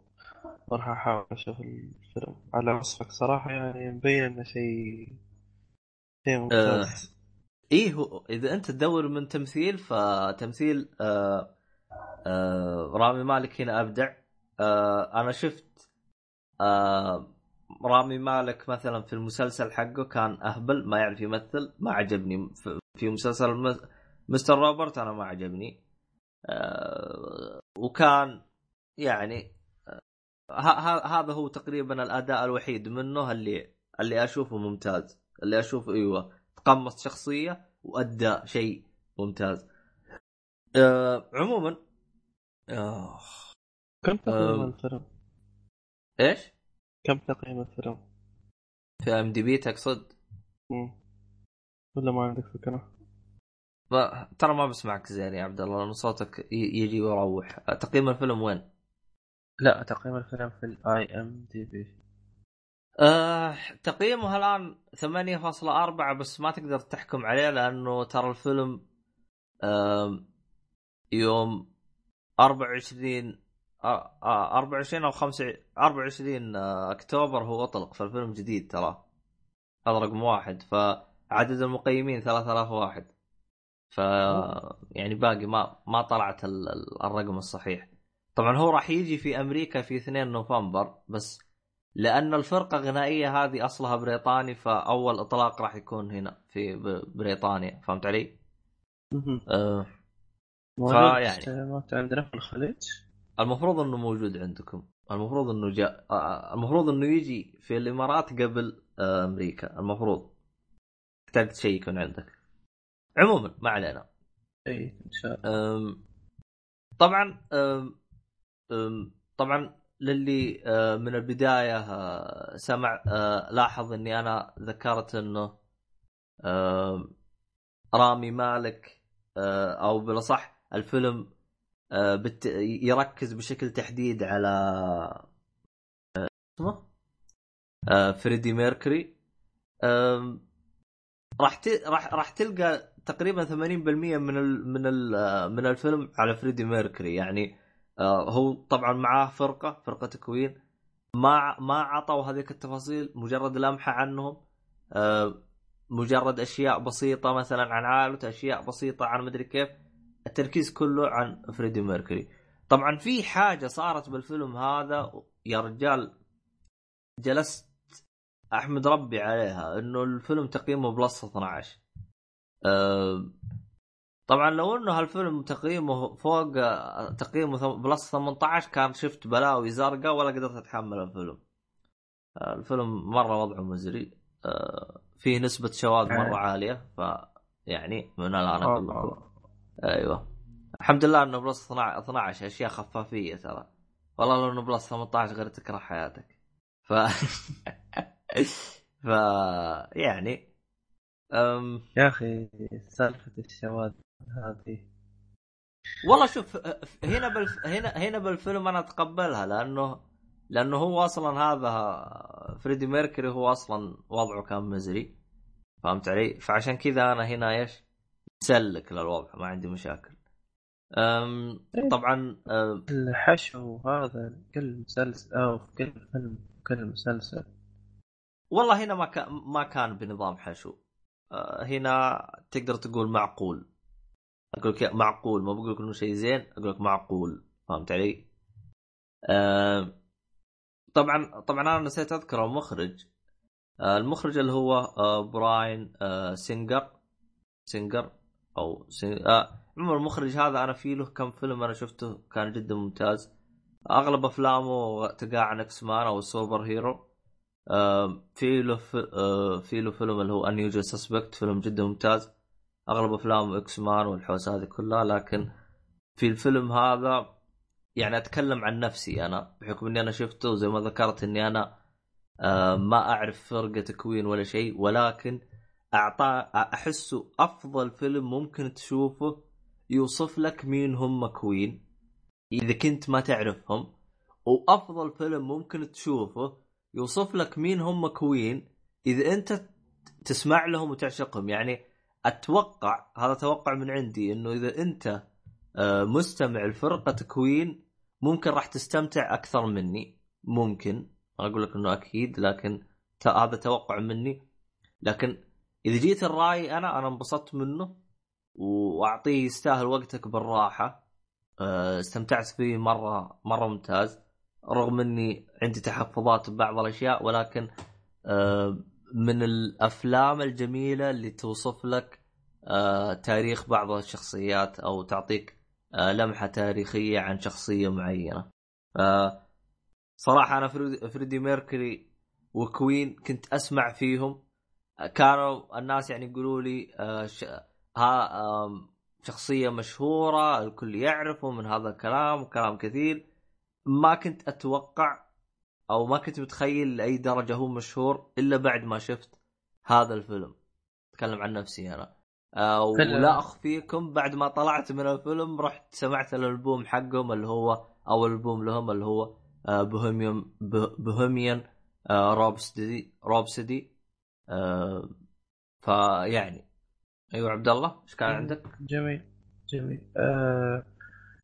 راح أحاول أشوف الفيلم. على وصفك صراحة يعني مبين إنه شيء شيء ممتاز. إيه إذا أنت تدور من تمثيل فتمثيل آه آه رامي مالك هنا أبدع. آه أنا شفت آه رامي مالك مثلا في المسلسل حقه كان أهبل ما يعرف يمثل ما عجبني في- مسلسل مس- مستر روبرت أنا ما عجبني. آه وكان يعني آه، هذا هو تقريبا الأداء الوحيد منه اللي اللي أشوفه ممتاز اللي أشوفه إيوه. تقمص شخصية وأدى شيء ممتاز آه عموما آه كم تقييم أم. الفيلم؟ إيش؟ كم تقييم الفيلم؟ في IMDb تقصد؟ ولا ما عندك فكرة؟ ما ترى ما بسمعك زين يا عبد الله لأن صوتك يجي ويروح تقييم الفيلم وين؟ لا تقييم الفيلم في ال IMDb آه تقييمه الآن 8.4 بس ما تقدر تحكم عليه لأنه ترى الفيلم آه يوم 24 آه آه 24 أو 5 24 آه أكتوبر هو أطلق فالفيلم جديد ترى هذا رقم واحد. فعدد المقيمين 3000 واحد. ف يعني باقي ما ما طلعت ال- ال- الرقم الصحيح. طبعا هو راح يجي في أمريكا في 2 نوفمبر بس لأن الفرقة الغنائيه هذه أصلها بريطاني فأول إطلاق راح يكون هنا في بريطانيا. فهمت علي؟ آه موجود فيعني. سينمات عندنا في الخليج؟ المفروض إنه موجود عندكم. المفروض إنه جاء آه، المفروض إنه يجي في الإمارات قبل آه، أمريكا. المفروض. تحتاج تشيك من عندك. عموما ما علينا. اي إن شاء الله. أم، طبعا أم، أم، طبعا للي أه، من البداية أه، سمع أه، لاحظ إني أنا ذكرت إنه رامي مالك أو بالأصح الفيلم يركز بشكل تحديد على اسمه فريدي ميركوري راح. راح تلقى تقريبا 80% من. من. آه، من الفيلم على فريدي ميركوري يعني آه، هو طبعا معاه فرقة فرقة كوين. ما ما عطوا هذيك التفاصيل مجرد لمحة عنهم آه، مجرد أشياء بسيطة مثلا عن عائلته أشياء بسيطة عن مدري كيف. التركيز كله عن فريدي ميركوري. طبعا في حاجة صارت بالفيلم هذا يا رجال جلست أحمد ربي عليها إنه الفيلم تقييمه plus 12 أه طبعا لو إنه هالفيلم تقييمه فوق آه، تقييمه plus 18 كان شفت بلاوي زرقاء ولا قدرت أتحمل الفيلم. آه، الفيلم مرة وضعه مزري آه فيه نسبة شواذ مرة عالية ف يعني من الآن أقول لكم. أيوه. الحمد لله إنه plus 12 12 أشياء خفافية ترى. والله لو إنه plus 18 غير تكره حياتك. ف ف يعني أم... يا أخي سالفة الشواذ. هذه والله شوف هنا بالف... هنا هنا بالفيلم أنا أتقبلها لأنه لأنه هو أصلا هذا فريدي ميركوري هو أصلا وضعه كان مزري فهمت علي؟ فعشان كذا أنا هنا إيش؟ مسلك للوضع ما عندي مشاكل. أم... طبعا أم... الحشو هذا كل مسلسل أو في كل فيلم كل مسلسل والله هنا ما كان ما كان بنظام حشو. هنا تقدر تقول معقول. أقول لك معقول ما بقول لك إنه شيء زين أقول لك معقول. فهمت علي؟ أه... طبعا طبعا أنا نسيت اذكر المخرج آه، المخرج اللي هو آه، براين آه، سينجر. سينجر؟ أو سين... آه، عموما المخرج هذا أنا في له كم فيلم أنا شفته كان جدا ممتاز. أغلب أفلامه تقع عن إكس مان أو ال super hero. آه، في له ف... آه، في له فيلم اللي هو يوجوال سسبكت فيلم جدا ممتاز. أغلب افلامه إكس مان والحوسة هذه كلها لكن في الفيلم هذا يعني أتكلم عن نفسي أنا بحكم إني أنا شفته وزي ما ذكرت إني أنا آه، ما أعرف فرقة كوين ولا شيء ولكن أحسه أفضل فيلم ممكن تشوفه يوصف لك مين هم كوين إذا كنت ما تعرفهم وأفضل فيلم ممكن تشوفه يوصف لك مين هم كوين إذا أنت تسمع لهم وتعشقهم. يعني أتوقع هذا توقع من عندي إنه إذا أنت آه، مستمع لفرقة كوين ممكن راح تستمتع أكثر مني. ممكن. أقول لك إنه أكيد لكن هذا توقع مني. لكن إذا جيت الرأي أنا أنا انبسطت منه وأعطيه يستاهل وقتك بالراحة. أه، استمتعت فيه مرة مرة ممتاز. رغم إني عندي تحفظات ببعض الأشياء ولكن أه، من الأفلام الجميلة اللي توصف لك أه، تاريخ بعض الشخصيات أو تعطيك أه، لمحة تاريخية عن شخصية معينة صراحة أنا فريدي- ميركوري وكوين كنت أسمع فيهم كانوا الناس يعني يقولوا لي آه،. ها شخصية مشهورة الكل يعرفه من هذا الكلام وكلام كثير ما كنت أتوقع أو ما كنت متخيل لأي درجة هو مشهور إلا بعد ما شفت هذا الفيلم أتكلم عن نفسي أنا آه. ولا أخفيكم بعد ما طلعت من الفيلم رحت سمعت الألبوم حقهم اللي هو أو ألبوم لهم اللي هو آه بوهيميان بوهيميان آه روبسدي روبسدي فيعني أيوه عبد الله إيش كان عندك؟ جميل جميل آه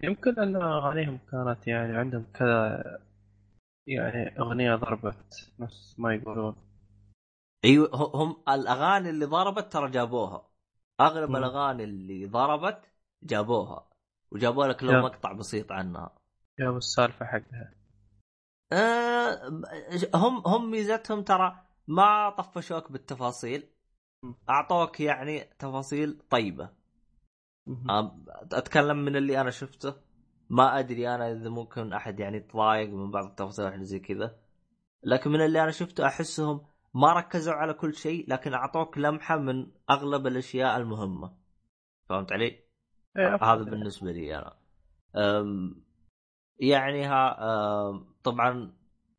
يمكن أن أغانيهم كانت يعني عندهم كذا يعني أغنية ضربت نفس ما يقولون أيوه هم الأغاني اللي ضربت ترى جابوها أغلب مم. الأغاني اللي ضربت جابوها وجابوا لك لو. مقطع بسيط عنها جابوا السالفة حقها آه هم هم ميزتهم ترى ما طفشوك بالتفاصيل. أعطوك يعني تفاصيل طيبة. آه، أتكلم من اللي أنا شفته ما أدري أنا إذا ممكن أحد يعني يتضايق من بعض التفاصيل وحاجة زي كذا لكن من اللي أنا شفته أحسهم ما ركزوا على كل شيء لكن أعطوك لمحة من أغلب الأشياء المهمة فهمت علي؟ إيه،. هذا بالنسبة لي أنا أم، يعني ها أم، طبعا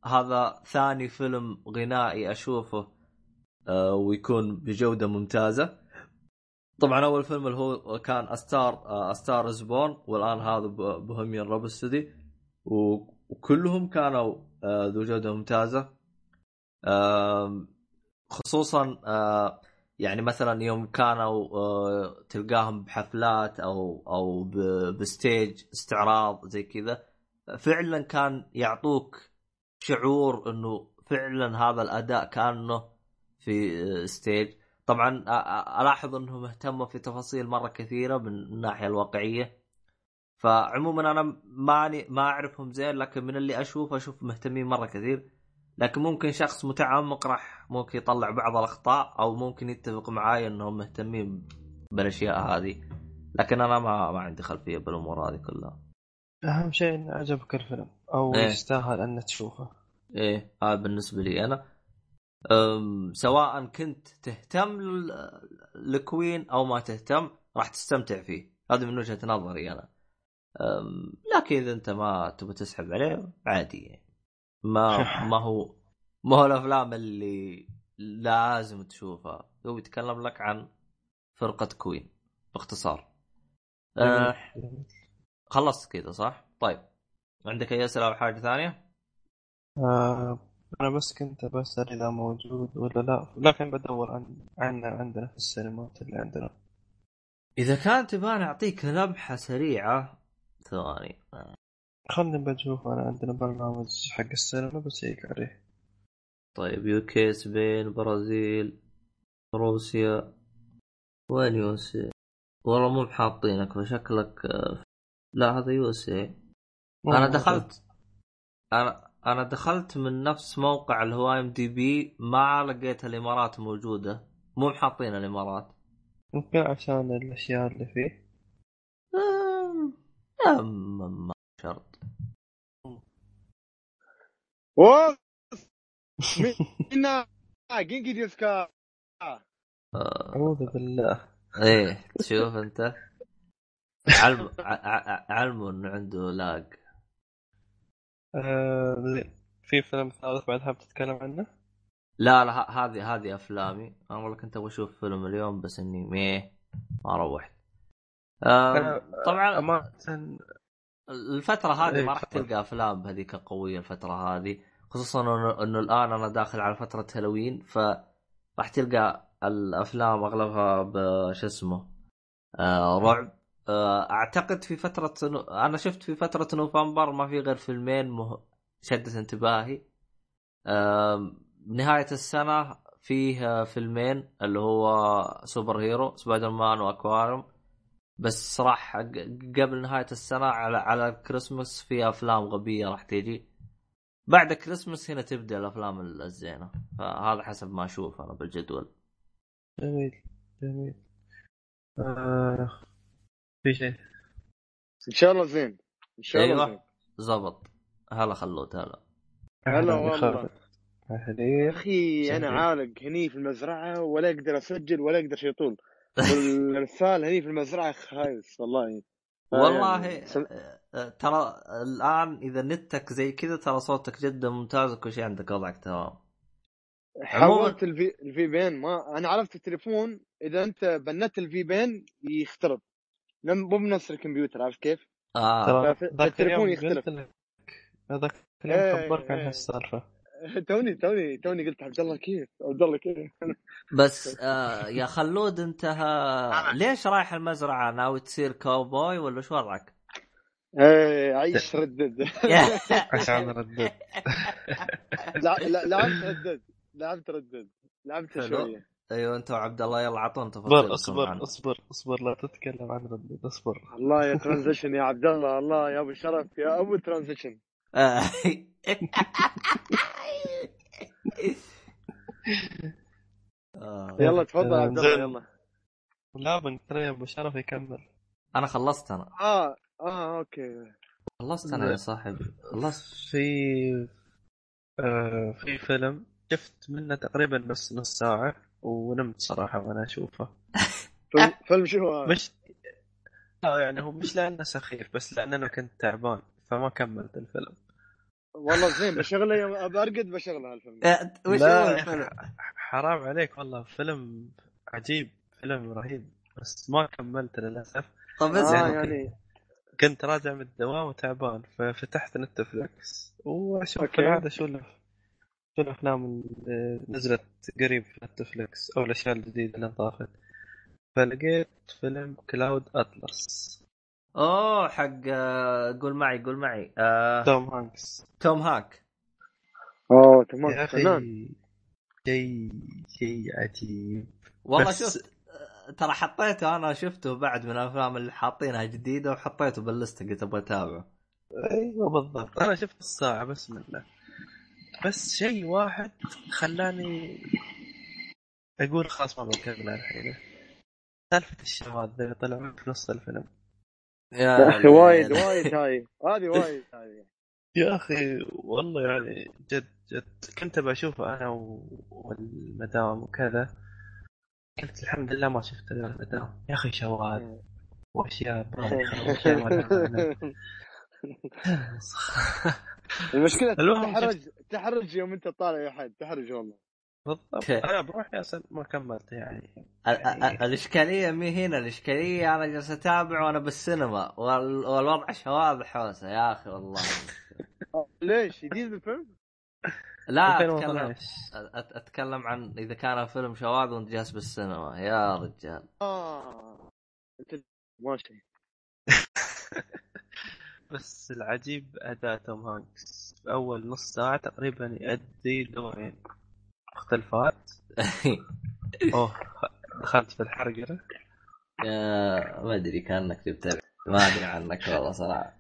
هذا ثاني فيلم غنائي أشوفه أه، ويكون بجودة ممتازة طبعا أول فيلم اللي هو كان استار استار از بورن والآن هذا بوهيميان رابسودي وكلهم كانوا أه، ذو جودة ممتازة. خصوصا أه، يعني مثلا يوم كانوا أه، تلقاهم بحفلات أو أو ب stage استعراض زي كذا فعلا كان يعطوك شعور إنه فعلا هذا الأداء كأنه في ستيج. طبعا ألاحظ إنهم اهتموا في تفاصيل مرة كثيرة من الناحية الواقعية. فعموما أنا ماني ما أعرفهم زين لكن من اللي أشوف أشوف مهتمين مرة كثير. لكن ممكن شخص متعمق راح ممكن يطلع بعض الأخطاء أو ممكن يتفق معاي إنهم مهتمين بالأشياء هذه. لكن أنا ما ما عندي خلفية بالأمور هذه كلها. أهم شيء ان عجبك الفيلم أو إيه. يستاهل ان تشوفه. إيه هذا بالنسبة لي أنا. سواء كنت تهتم ل- لكوين أو ما تهتم راح تستمتع فيه. هذا من وجهة نظري أنا. لكن إذا أنت ما تبغى تسحب عليه عادي يعني. ما ما هو ما هو الأفلام اللي لازم تشوفها. هو يتكلم لك عن فرقة كوين باختصار. أه خلصت كذا صح؟ طيب. عندك أي أسئلة أو حاجة ثانية؟ آه أنا بس كنت بسأل إذا موجود ولا لا لكن بدور عن عنه عندنا في السينمات اللي عندنا. إذا كان تبغى أعطيك لمحة سريعة ثواني. خلني بشوف أنا عندنا برنامج حق السينما بسيك عليه. طيب يوكي سبين برازيل روسيا. وين USA؟ والله مو بحاطينك فشكلك آه، لا هذا USA. أنا دخلت أنا أنا دخلت من نفس موقع اللي هو IMDb ما لقيت الإمارات موجودة. مو محاطين الإمارات. ممكن عشان الأشياء اللي فيه. أم... ما شرط. منا جينجي ديسكا. آه. أعوذ بالله. إيه تشوف أنت. علموا إنه عنده لاج. آه في فيلم ثالث بعدها بتتكلم عنه؟ لا لا هذه هذه أفلامي. أنا والله كنت أبغى أشوف فيلم اليوم بس إني مية ما روحت. طبعا الفترة هذه إيه، ما راح تفضل. تلقى أفلام بهذيك القوية الفترة هذه خصوصا إنه إنه الآن أنا داخل على فترة هالوين ف راح تلقى الأفلام أغلبها بش اسمه آه رعب. أعتقد في فترة نو... أنا شفت في فترة نوفمبر ما في غير فيلمين مه... شدت انتباهي. آه نهاية السنة فيه فيلمين اللي هو super hero سبايدر مان وأكوامان. بس راح ق- قبل نهاية السنة على على الكريسماس في أفلام غبية راح تيجي. بعد الكريسماس هنا تبدأ الأفلام الزينة. فهذا حسب ما أشوف أنا بالجدول. جميل جميل. آه في شيء؟ إن شاء الله زين. إن شاء الله زين. أيوه زبط. هلا خلود هلا. هلا والله. يا أخي أنا. عالق هني في المزرعة ولا أقدر أسجل ولا أقدر شيء طول والارسال هني في المزرعة خايس والله. والله يعني سم- آه، ترى الآن إذا نتك زي كذا ترى صوتك جدا ممتاز وكل شيء عندك وضعك تمام. حولت الفي الفي بين ما أنا عرفت التليفون إذا أنت بنت الفي بين يخترب. مو بنفس الكمبيوتر عارف كيف؟ آه ذاك التليفون اليوم يختلف. هذاك اليوم إيه، خبرك عن إيه. هالسالفة توني توني توني قلت عبد الله كيف؟ عبد الله كيف؟ بس آه يا خلود انت ها- ليش رايح المزرعة ناوي تصير كاوبوي ولا شو وضعك؟ إيه عيش ردد عشان لا لعبت ردد لعبت ردد لعبت. شوية أيوه أنت وعبد الله يلا اعطونا اصبر تفاصيل اصبر اصبر اصبر لا تتكلم عن ردت اصبر. الله يا ترانزيشن يا عبد الله الله يا أبو شرف يا أبو ترانزيشن. يلا تفضل عبد الله. يلا. لا بنكري أبو شرف يكمل. أنا خلصت أنا. آه آه أوكي. خلصت أنا يا صاحبي. خلصت في آه في فيلم شفت منه تقريبا نص نص ساعة. ونمت صراحة وأنا أشوفه فيلم, شو هو؟ مش لا يعني هو مش لأنه سخيف بس لأن أنا كنت تعبان فما كملت الفيلم والله زين بشغلة أرقد بشغلة هالفيلم آه، وش الفيلم؟ حرام عليك والله فيلم عجيب فيلم رهيب بس ما كملت للأسف طب آه اسمع يعني كنت راجع من الدوام وتعبان ففتحت نتفلكس وأشوف okay. بالعاده شو ال- شو الافلام اللي نزلت قريب في نتفلكس أو الأشياء الجديدة اللي انضافت فلقيت فيلم كلاود اتلس أوه حق آه، قول معي قول معي. آه، توم هانكس. توم هانك أوه تمام يا فنان أخي شيء شيء عجيب. والله بس- شفت آه، ترى حطيته أنا شفته بعد من الأفلام اللي حاطينها جديدة وحطيته باللسته قلت أبغى اتابعه أيوه بالضبط. أنا شفت الساعة بس منه بس شيء واحد خلاني أقول خلاص ما بكمل الحين. سالفة الشواذ اللي طلعوا في نص الفيلم. يا أخي وايد وايد هاي. هذه وايد هاي. يا أخي والله يعني جد جد. كنت بشوفه أنا والمدام وكذا. قلت الحمد لله ما شفت المدام. يا أخي شواذ. وأشياء المشكلة تحرج تحرج يوم انت طالع يا حد تحرج والله. بالضبط. أنا بروحي أصلا ما كملت يعني. ال- ال- ال- الإشكالية مي هنا الإشكالية أنا جالس اتابع وأنا بالسينما. وال- والوضع شواذ حوسة يا أخي والله. آه، ليش؟ جديد الفيلم؟ لا اتكلم 2012 أت- أتكلم عن إذا كان فيلم شواذ وأنت جالس بالسينما. يا رجال. آه. انت ماشي بس العجيب اداء توم هانكس. في أول نص ساعة تقريبا يؤدي دورين مختلفات؟ أوه دخلت في الحرقره يا ما أدري كأنك تتابع ما أدري عنك والله صراحة.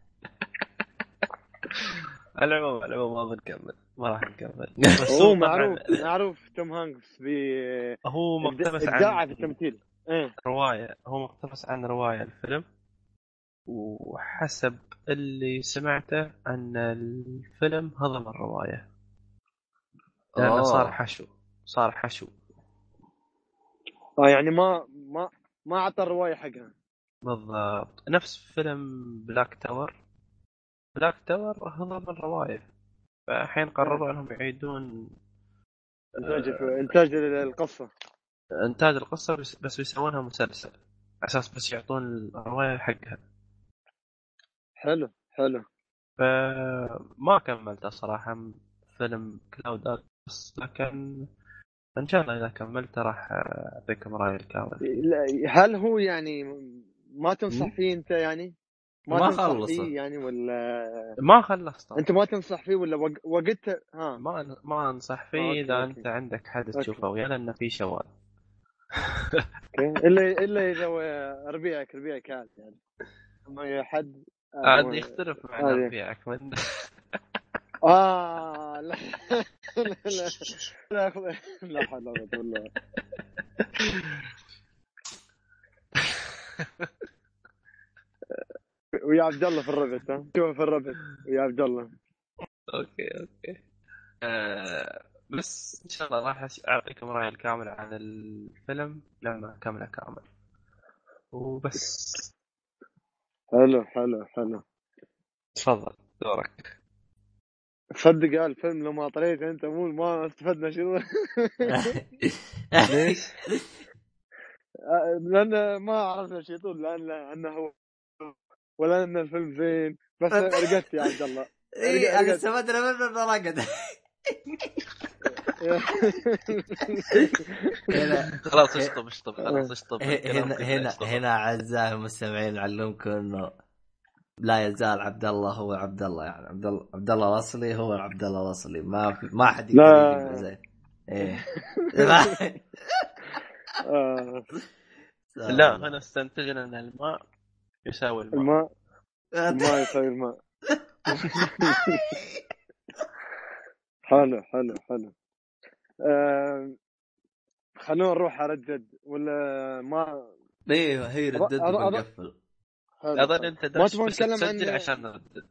على العموم على العموم ما بنكمل. ما راح نكمل. بس هو معروف معروف توم هانكس ب هو مقتبس ابداعه في عن التمثيل. إيه. رواية هو مقتبس عن رواية الفيلم. وحسب اللي سمعته أن الفيلم هضم الرواية. لأنه أوه. صار حشو صار حشو. آه يعني ما ما ما أعطى الرواية حقها. بالضبط. نفس فيلم دارك تاور دارك تاور هضم الرواية. فالحين قرروا أنهم يعيدون إنتاج إنتاج القصة. إنتاج القصة بس, بس يسوونها مسلسل. على أساس بس يعطون الرواية حقها. حلو حلو. فما كملته صراحة فيلم كلاود اتلس لكن إن شاء الله إذا كملته راح أعطيكم رايي الكامل. لا، هل هو يعني ما تنصح فيه أنت يعني؟ ما تنصح خلصه. فيه يعني ولا؟ ما خلصت. أنت ما تنصح فيه ولا وق- وقت؟ ها. ما ما أنصح فيه أوكي، إذا أوكي. أنت عندك حد. تشوفه ويا لأنه في أوكي. إلا إلا إذا ربيعك ربيعك عاد يعني. اما حد عاد هو- يختلف مع. ربيعك من آه لا. لا لا لا حول ولا قوة إلا ويا عبد الله في الربط ها؟ شوف في الربط ويا عبد الله. okay okay. آه بس إن شاء الله راح أعطيكم رايي الكامل عن الفيلم لما اكمله كامل. وبس. حلو حلو حلو. تفضل دورك. تصدق يا الفيلم لو ما طريت أنت مو ما استفدنا شنو؟ ليش؟ لأن ما عرفنا شيء طول لأن لأنه هو ولا أن الفيلم زين بس رقدت يا عبد الله. اي استفدنا منه انه رقد خلاص اشطب اشطب خلاص اشطب هنا هنا. هنا أعزائي المستمعين نعلمكم إنه لا يزال عبد الله هو عبد الله يعني عبد الله عبد الله الاصلي هو عبد الله الاصلي ما في ما حد يقدر لا. يجيب له زي إيه. لا هنا استنتجنا أن الماء يساوي الماء. الماء الماء يساوي الماء. حلو حلو حلو. آه، خلونا نروح على ردد ولا ما إيه هي ردد ونقفل أظن حلو. أنت ما تبغى بس نتكلم تسجل عن- عشان نردد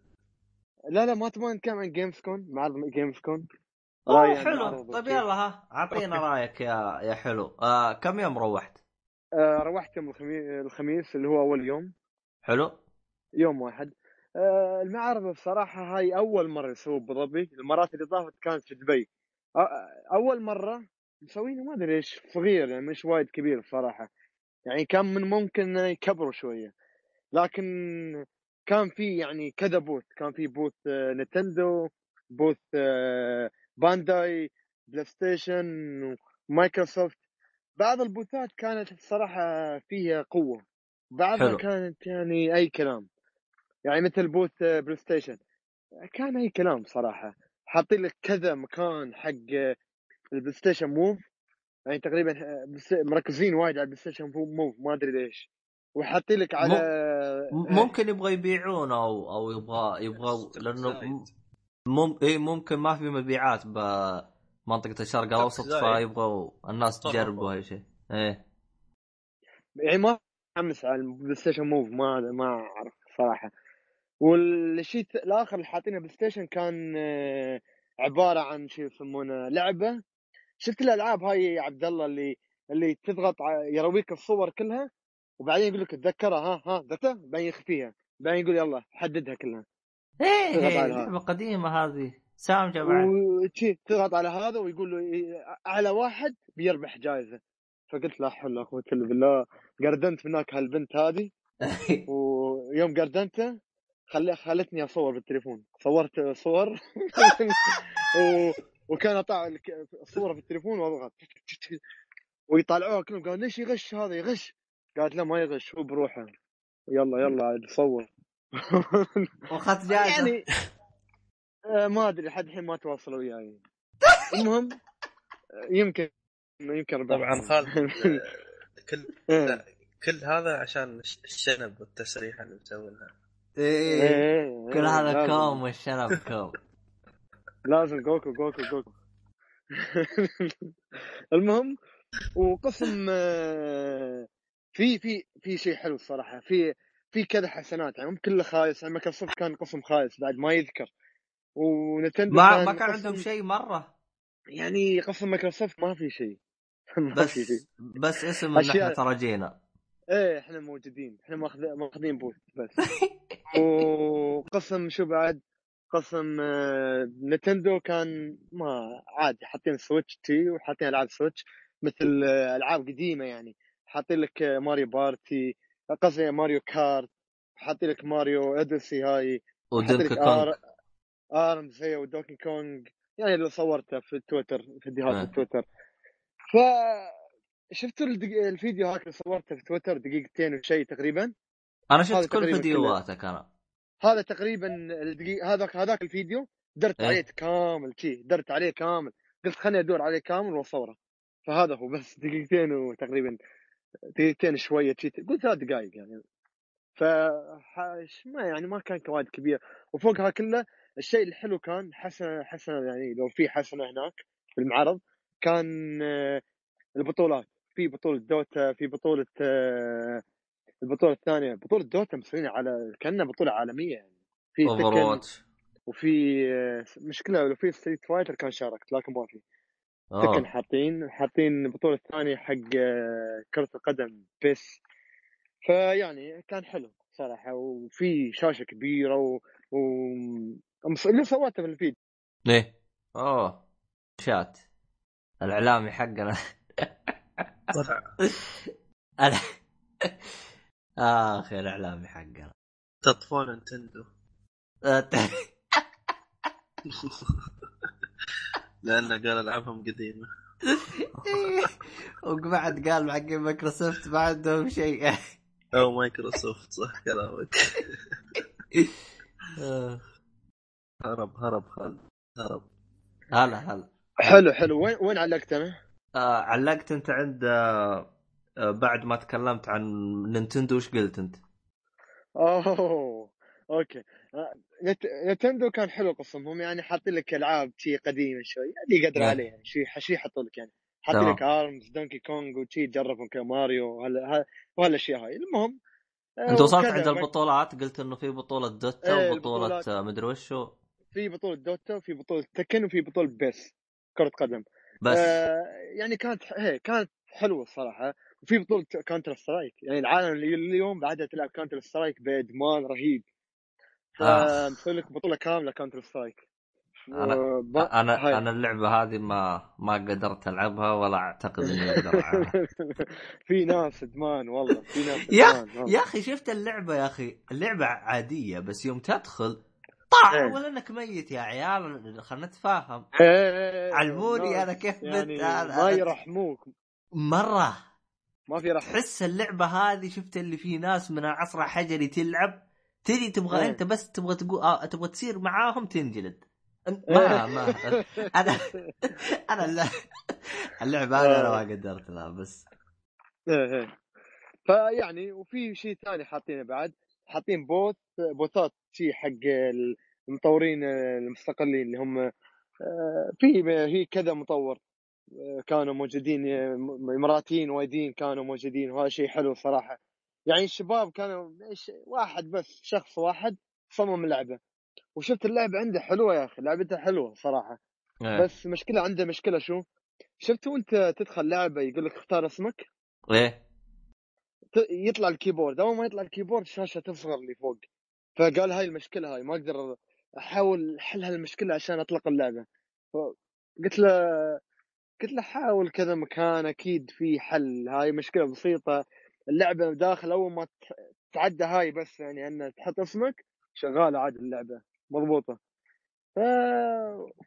لا لا ما تبغى نتكلم عن Games Con معرض Games Con أوه حلو. طيب. يلا ها أعطينا رأيك يا يا حلو. آه كم يوم روحت؟ آه، روحت يوم الخميس, الخميس اللي هو أول يوم. حلو؟ يوم واحد. آه، المعرض بصراحة هاي أول مرة يسووا بأبو ظبي المرات اللي طافت كانت في دبي. أول مرة مسوينه ما أدري إيش صغير يعني مش وايد كبير بصراحة يعني كان من ممكن يكبروا شوية لكن كان في يعني كذا booth كان في booth آه، نينتندو booth آه، بانداي بلاي ستيشن ومايكروسوفت بعض ال booth ات كانت الصراحة فيها قوة بعضها حلو. كانت يعني أي كلام يعني مثل booth آه، بلاي ستيشن كان أي كلام صراحة حاطين لك كذا مكان حق آه، البلاي ستيشن Move. يعني تقريبا آه، بس- مركزين وايد على البلاي ستيشن Move ما أدري ليش. وحاطين لك على م- ممكن يبغى يبيعونه أو أو يبغى يبغى لأنه مم إيه ممكن ما في مبيعات بمنطقه الشرق الأوسط. فيبغوا الناس تجربوا هاي شيء. إيه. يعني ما متحمس على البلاي ستيشن Move ما ما أعرف صراحة. والشيء الآخر اللي حاطينه بلاي ستيشن كان آه، عبارة عن شو يسمونه لعبة. شفت الألعاب هاي يا عبد الله اللي اللي تضغط يرويك الصور كلها وبعدين يقول لك تذكرها ها ها ذكرتها بعدين يخفيها. بعدين يقول يلا حددها كلها. إيه إيه، على. لعبه قديمه هذه. سامجة بعد. وشي تضغط على هذا ويقول له إيه، أعلى واحد بيربح جائزه فقلت لا حول ولا قوة إلا بالله قردنت هناك هالبنت هذه. ويوم قردنته خل... خلتني أصور بالتليفون. صورت صور. و... وكان أطلع الك- الصورة في التليفون وأضغط. ويطالعوها كلهم قالوا ليش يغش هذا؟ يغش. قالت لا ما يغش هو بروحه. يلا يلا عاد صور. وأخذت جائزة. يعني آه، ما أدري لحد الحين ما تواصلوا وياي. المهم آه، يمكن يمكن. طبعا خالد كل إيه. كل هذا عشان الش- الشنب والتسريحة اللي مسوينها إيه إيه، كل إيه، هذا لازم. كوم والشنب كوم. لازم جوكو جوكو جوكو المهم وقسم آه، في في في شيء حلو الصراحة. في في كذا حسنات. يعني كله خايس. يعني مايكروسوفت كان قسم خايس بعد ما يذكر. ونتندو ما ما كان عندهم شيء مرة. يعني قسم مايكروسوفت ما في شيء. ما في شيء. بس بس اسم إن إحنا ترى جينا. إيه إحنا موجودين. إحنا ماخذ- ماخذين booth بس. وقسم شو بعد؟ قسم آه، نينتندو كان ما عادي حاطين Switch تي وحاطين ألعاب Switch مثل آه، ألعاب قديمة يعني. حاطين لك آه، Mario Party قصدي Mario Kart حاطين لك Mario Odyssey هاي لك كونغ. آر Arms هي و Donkey Kong. يعني اللي صورته في تويتر فيديوهات. في تويتر. ف شفتوا الدق- الفيديو هاك اللي صورته في تويتر دقيقتين وشيء تقريبا؟ أنا شفت كل فيديوهاتك أنا. هذا تقريبا الدقيق هذاك هذاك الفيديو درت إيه. عليه كامل شي درت عليه كامل. قلت خليني أدور عليه كامل وأصوره. فهذا هو بس دقيقتين وتقريبا دقيقتين شوية شي قلت ثلاث دقائق يعني. ف ما يعني ما كان وايد كبير. وفوقها كله الشيء الحلو كان حسنة حسنة يعني لو في حسنة هناك في المعرض كان آه، البطولات. في بطولة Dota في بطولة آه، البطولة الثانية. بطولة Dota مسوينها على كأنها بطولة عالمية يعني. في Over Tekken watch وفي آه، مشكلة لو في Street Fighter كان شاركت لكن ما في. Tekken حاطين حاطين البطوله الثانية حق آه، كرة القدم PES. فيعني كان حلو صراحة وفي شاشة كبيرة و مص- اللي سوته في الفيد إيه. أوه. شات. الإعلامي حقنا. اخ يا الاعلامي حقنا تطفون نتندو. لأنه قال العابهم قديمة. وبعد قال حق مايكروسوفت ما عندهم شيء. أو مايكروسوفت صح كلامك. هرب هرب خالد هرب. هلا هلا. حلو حلو وين وين علقت أنا؟ آه علقت انت عند آه آه، بعد ما تكلمت عن نينتندو وش قلت انت؟ اوه okay آه، نت... نينتندو كان حلو قسمهم يعني حاطين لك ألعاب شي قديمة شوي اللي نعم. عليه يعني شي شي يحطوا لك يعني حاطين. لك Arms Donkey Kong وشي تجربهم كماريو وهال- وهالأشياء هاي المهم آه، انت وصلت عند البطولات قلت انه في بطولة Dota وبطولة البطولات. آه، مدري وشو في بطولة Dota وفي بطولة Tekken وفي بطولة PES كرة قدم بس. آه يعني كانت هي كانت حلوة الصراحة. وفي بطولة Counter Strike يعني العالم اللي اليوم بعدها تلعب Counter Strike بادمان رهيب. آه. فمسوي لك بطولة كاملة Counter Strike أنا- ب- أنا هاي. أنا اللعبة هذه ما ما قدرت ألعبها ولا أعتقد إني أقدر ألعبها. في ناس إدمان والله. في ناس يا إدمان. والله. يا أخي شفت اللعبة يا أخي؟ اللعبة عادية بس يوم تدخل طاح إيه. ولا إنك ميت يا عيال؟ خلنا نتفاهم. إيه، علموني ناس أنا كيف يعني بت- ما يرحموك. مرة. ما في رحمة. تحس اللعبة هذه شفت اللي في ناس من العصر الحجري تلعب؟ تجي تبغى إيه. أنت بس تبغى تقول آه تبغى تصير معاهم تنجلد. إيه. ما ما أنا أنا الل- اللعبة هذه أنا ما قدرت لها بس. فيعني وفي شيء ثاني حاطينه بعد. حاطين بوث بوثات شيء حق المطورين المستقلين اللي هم آه، في هي كذا مطور آه، كانوا موجودين آه، اماراتيين وايدين كانوا موجودين وهذا شيء حلو صراحة. يعني الشباب كانوا واحد بس شخص واحد صمم لعبة. وشفت اللعبة عنده حلوة يا أخي لعبتها حلوة صراحة. إيه. بس مشكلة عنده مشكلة شو؟ شفت وأنت تدخل لعبة يقول لك اختار اسمك؟ إيه. يطلع ال keyboard. أول ما يطلع ال keyboard الشاشه تصغر اللي فوق. فقال هاي المشكلة هاي ما أقدر أحاول أحل هالمشكلة عشان أطلق اللعبة. قلت له قلت له حاول كذا مكان أكيد في حل. هاي مشكلة بسيطة. اللعبة داخل أول ما تعدى هاي بس يعني أن تحط اسمك شغالة عاد اللعبة. مضبوطة.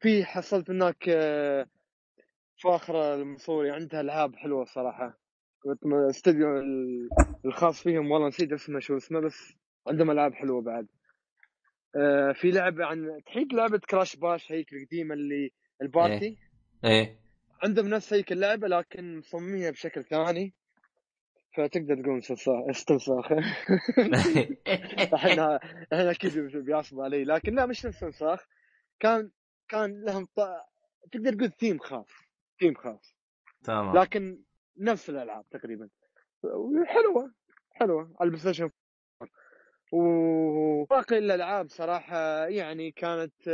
في حصلت هناك آه، فاخرة المصوري عندها العاب حلوة صراحة. كنت م- استوديو ال- الخاص فيهم والله نسيت اسمه شو اسمه بس عندهم ألعاب حلوة بعد. آه، في لعبة عن تحيك لعبة كراش باش هيك القديمة اللي البارتي؟ إيه. عندهم نفس هيك اللعبة لكن مصممينها بشكل ثاني. فتقدر تقول استنساخ إحنا إحنا أكيد بيعصبوا علي لكن لا مش استنساخ كان كان لهم ط... تقدر تقول ثيم خاص ثيم خاص. تمام. لكن نفس الألعاب تقريبا. حلوة حلوة على البلاي وباقي الألعاب صراحة يعني كانت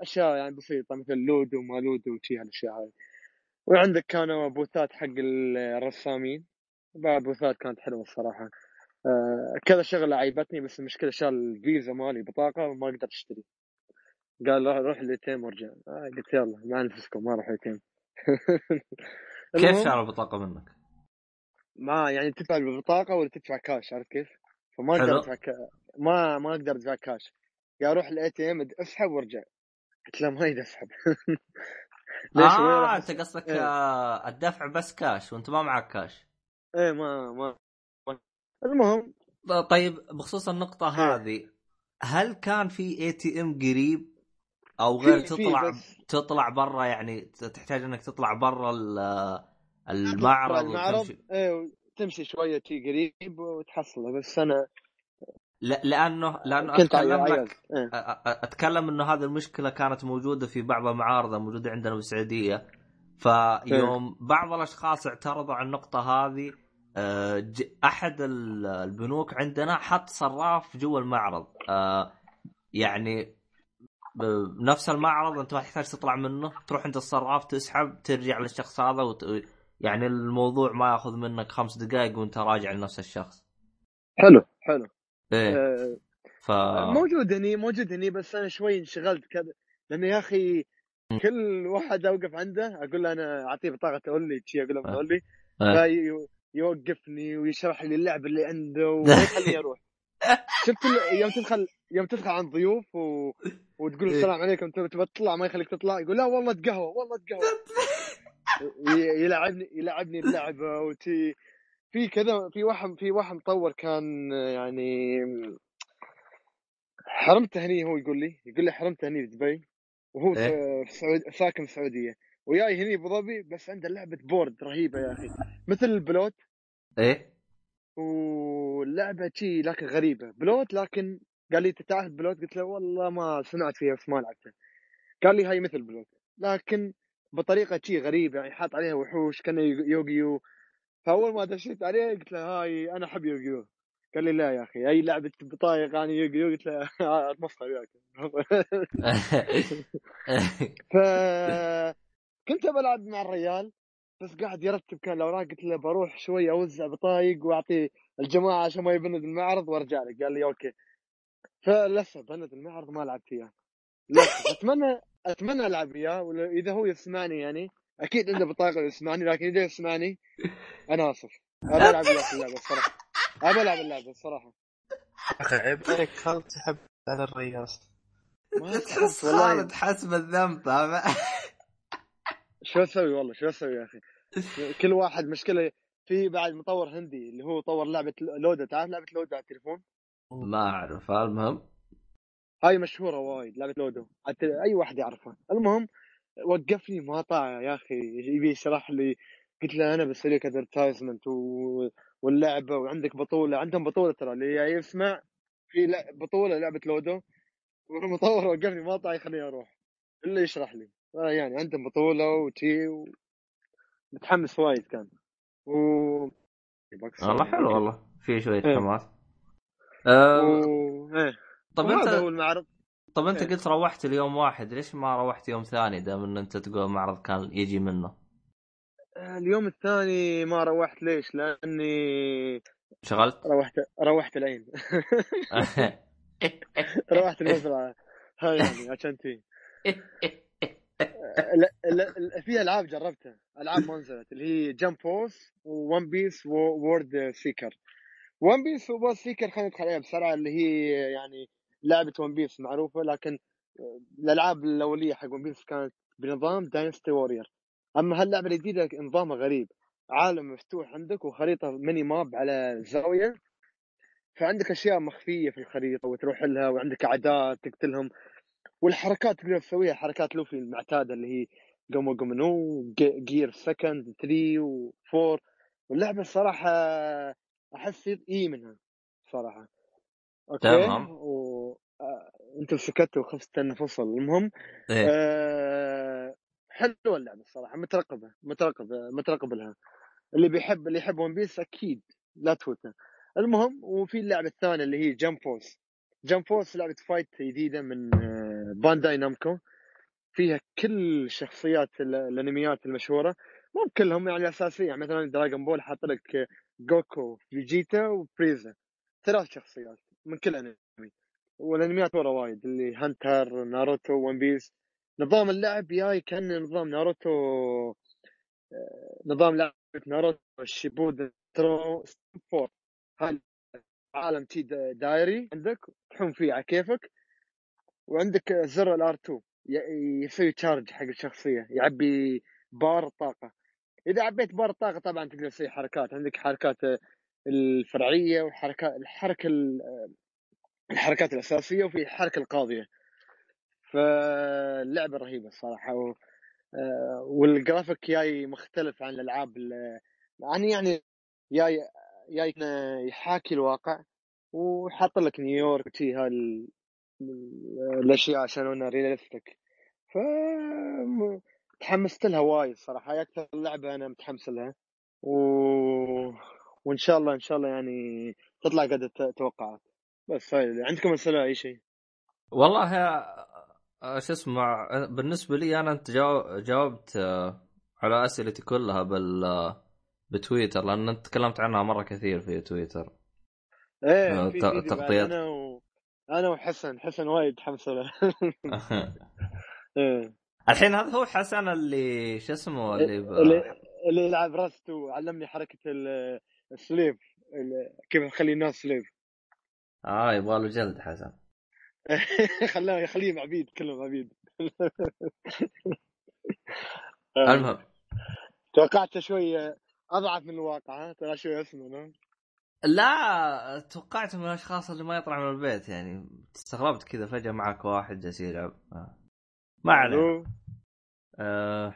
أشياء يعني بسيطة مثل لودو ما لودو وشي هالأشياء هاي. وعندك كانوا بوثات حق الرسامين. بعد بوثات كانت حلوة الصراحة. آه، كذا شغلة عيبتني بس المشكلة شال الفيزا مالي بطاقة وما قدرت أشتري. قال روح الاي وارجع. آه قلت يلا مع نفسكم ما أروح اي كيف شال البطاقة منك؟ ما يعني تدفع بالبطاقه ولا تدفع كاش عرفت كيف؟ فما أقدر. أدفع ك... ما ما أقدر أدفع كاش يا أروح ال ATM اسحب وارجع قلت له ما يد اسحب ليش آه أنت قصدك إيه. آه الدفع بس كاش وأنت ما معك كاش إيه ما ما ما- المهم طيب بخصوص النقطة إيه. هذه هل كان في ATM قريب أو غير في- في تطلع بس- تطلع برا يعني تحتاج إنك تطلع برا ال- المعرض المعرض وتمشي. إيه تمشي شوية شي قريب وتحصله بس أنا لا لأنه لأنه كنت أتكلم عيال لك إيه. أ- أتكلم إنه هذه المشكلة كانت موجودة في بعض المعارض الموجوده عندنا بالسعوديه فيوم بعض الأشخاص اعترضوا على النقطة هذه آه، أحد ال- البنوك عندنا حط صراف جوا المعرض. آه، يعني ب- نفس المعرض أنت ما تحتاج تطلع منه تروح عند الصراف تسحب ترجع للشخص هذا وت... يعني الموضوع ما ياخذ منك خمس دقائق وأنت راجع لنفس الشخص. حلو حلو. إيه. آه، ف موجود هني موجود هني بس أنا شوي انشغلت كذا لأنه يا أخي كل واحد أوقف عنده أقول له أنا أعطيه بطاقة تولي شي أقول له آه. تولي آه. يوقفني ويشرح لي اللعبه اللي عنده وما يخليني أروح شفت يوم تدخل يوم تدخل عند ضيوف و... وتقول إيه. السلام عليكم تبي تبي تطلع ما يخليك تطلع يقول لا والله تقهوى والله تقهوى يلعبني يلعبني اللعبة وتي في كذا في واحد في واحد مطور كان يعني حرمته هني هو يقول لي يقول لي حرمته هني في دبي وهو إيه. في ساكن في السعودية وياي هني أبو ظبي بس عنده لعبة board رهيبة يا أخي مثل البلوت إيه واللعبه شي لكن غريبة بلوت لكن قال لي "أنت تعرف بلوت؟ قلت له والله ما سمعت فيها بس ما لعبتها. قال لي هاي مثل بلوت لكن بطريقة شي غريبة يعني حاط عليها وحوش كان يوغيو. فأول ما دشيت عليه قلت له هاي أنا أحب يوغيو. قال لي لا يا أخي أي لعبة بطايق أنا يوغيو؟ قلت له أتمسخر وياك. ف كنت بلعب مع الريال بس قاعد يرتب كان الأوراق. قلت له بروح شوي أوزع بطايق وأعطي الجماعة عشان ما يبند المعرض وأرجع لك. قال لي okay. فلسه بند المعرض ما لعبت اياه لسه. اتمنى أتمنى ألعب إياه ولا إذا هو يسمعني يعني. أكيد عنده بطاقة يسمعني لكن إذا يسمعني أنا آسف. أبى ألعب اللعبة الصراحة. أبى ألعب اللعبة الصراحة. أخي عيب عليك خالد تحب على الرياس؟ ما تحس خالد حس بالذنب فاهم؟ شو أسوي؟ والله شو أسوي يا أخي؟ كل واحد مشكلة. في بعد مطور هندي اللي هو طور لعبة لودا تعرف لعبة لودا على التليفون؟ ما أعرف. المهم؟ هاي مشهورة وايد لعبه لودو حتى أي واحد يعرفها. المهم وقفني مقاطع يا أخي. يبي يشرح لي قلت له أنا بسوي لك advertisement و... واللعبة وعندك بطولة. عندهم بطولة ترى اللي يسمع في بطولة لعبة لودو. والمطور وقفني مقاطع يخليني أروح. الا يشرح لي. آه يعني عندهم بطولة وتي و... متحمس وايد كان. و والله حلو والله. في شوية إيه. حماس. طب وهذا هو انت المعرض. طب أنت إيه. قلت روحت اليوم واحد ليش ما روحت يوم ثاني دام إن أنت تقول المعرض كان يجي منه؟ اليوم الثاني ما روحت. ليش؟ لأني شغلت روحت روحت العين. روحت المزرعه هاي يعني عشان تي لا، في ألعاب جربتها. ألعاب ما نزلت اللي هي Jump Force و One Piece World Seeker One Piece World Seeker خلينا ندخل عليها بسرعة اللي هي يعني لعبة One Piece معروفة لكن الألعاب الأولية حق One Piece كانت بنظام Dynasty Warrior أما هاللعبة الجديدة نظامها غريب. عالم مفتوح عندك وخريطة mini map على زاوية. فعندك أشياء مخفية في الخريطة وتروح لها وعندك أعداء تقتلهم. والحركات تقدر تسويها حركات لوفي المعتادة اللي هي Gomu Gomu no Gear Second 3 و4 واللعبة الصراحه أحس إي منها صراحة. okay؟ تمام. و... آه، أنت سكت وخفت انه فصل. المهم إيه. آه، حلوة اللعبة الصراحه مترقبة مترقبة مترقب لها. اللي بيحب اللي يحب One Piece أكيد لا تفوته. المهم وفي اللعبة الثانية اللي هي Jump Force Jump Force لعبة fight جديدة من آه، Bandai Namco فيها كل شخصيات ال- الأنميات المشهورة. مو كلهم يعني أساسية يعني مثلا Dragon Ball حاط لك جوكو فيجيتا وفريزا. ثلاث شخصيات من كل أنمي. والانميات ورا وايد اللي Hunter ناروتو One Piece. نظام اللعب جاي كان نظام ناروتو آه، نظام لعبه Naruto Shippuden ترو four. هاي عالم تي دا- دايري عندك تحوم فيه على كيفك. وعندك زر ال R2 يسوي charge حق الشخصية يعبي بار الطاقة. إذا عبيت بار الطاقه طبعا تقدر تسوي حركات. عندك حركات الفرعية وحركات الحركه ال- الحركات الأساسية وفي الحركه القاضية. فاللعبة رهيبة الصراحة و... والجرافيك جاي مختلف عن الألعاب ال- يعني يعني جاي جاي يحاكي الواقع وحاط لك نيويورك وشي هال الأشياء عشان انها ريالستيك ف تحمست لها وايد صراحة. هاي أكثر لعبة أنا متحمس لها. و... وإن شاء الله إن شاء الله يعني تطلع قد التوقعات بس هاي عندكم أسئلة أي شيء؟ والله يا- شو اسمه بالنسبة لي أنا أنت جاو- جاوبت آه، على أسئلتي كلها بال بتويتر لأن أنت تكلمت عنها مرة كثير في تويتر. إيه آه، في تغطيات. أنا و... أنا وحسن حسن وايد حمس له. إيه. الحين هذا هو حسن اللي شو اسمه اللي ب... اللي يلعب راست وعلمني حركة ال- السليف. ال- كيف نخلي الناس سليف. آه يبغى له جلد حسن. خلاه يخليهم عبيد كلهم عبيد المهم. توقعت شوي أضعف من الواقع ها؟ ترى شوي اسمه لا توقعت من الأشخاص اللي ما يطلع من البيت يعني استغربت كذا فجأة معك واحد جالس يلعب. آه. ما عليه. آه.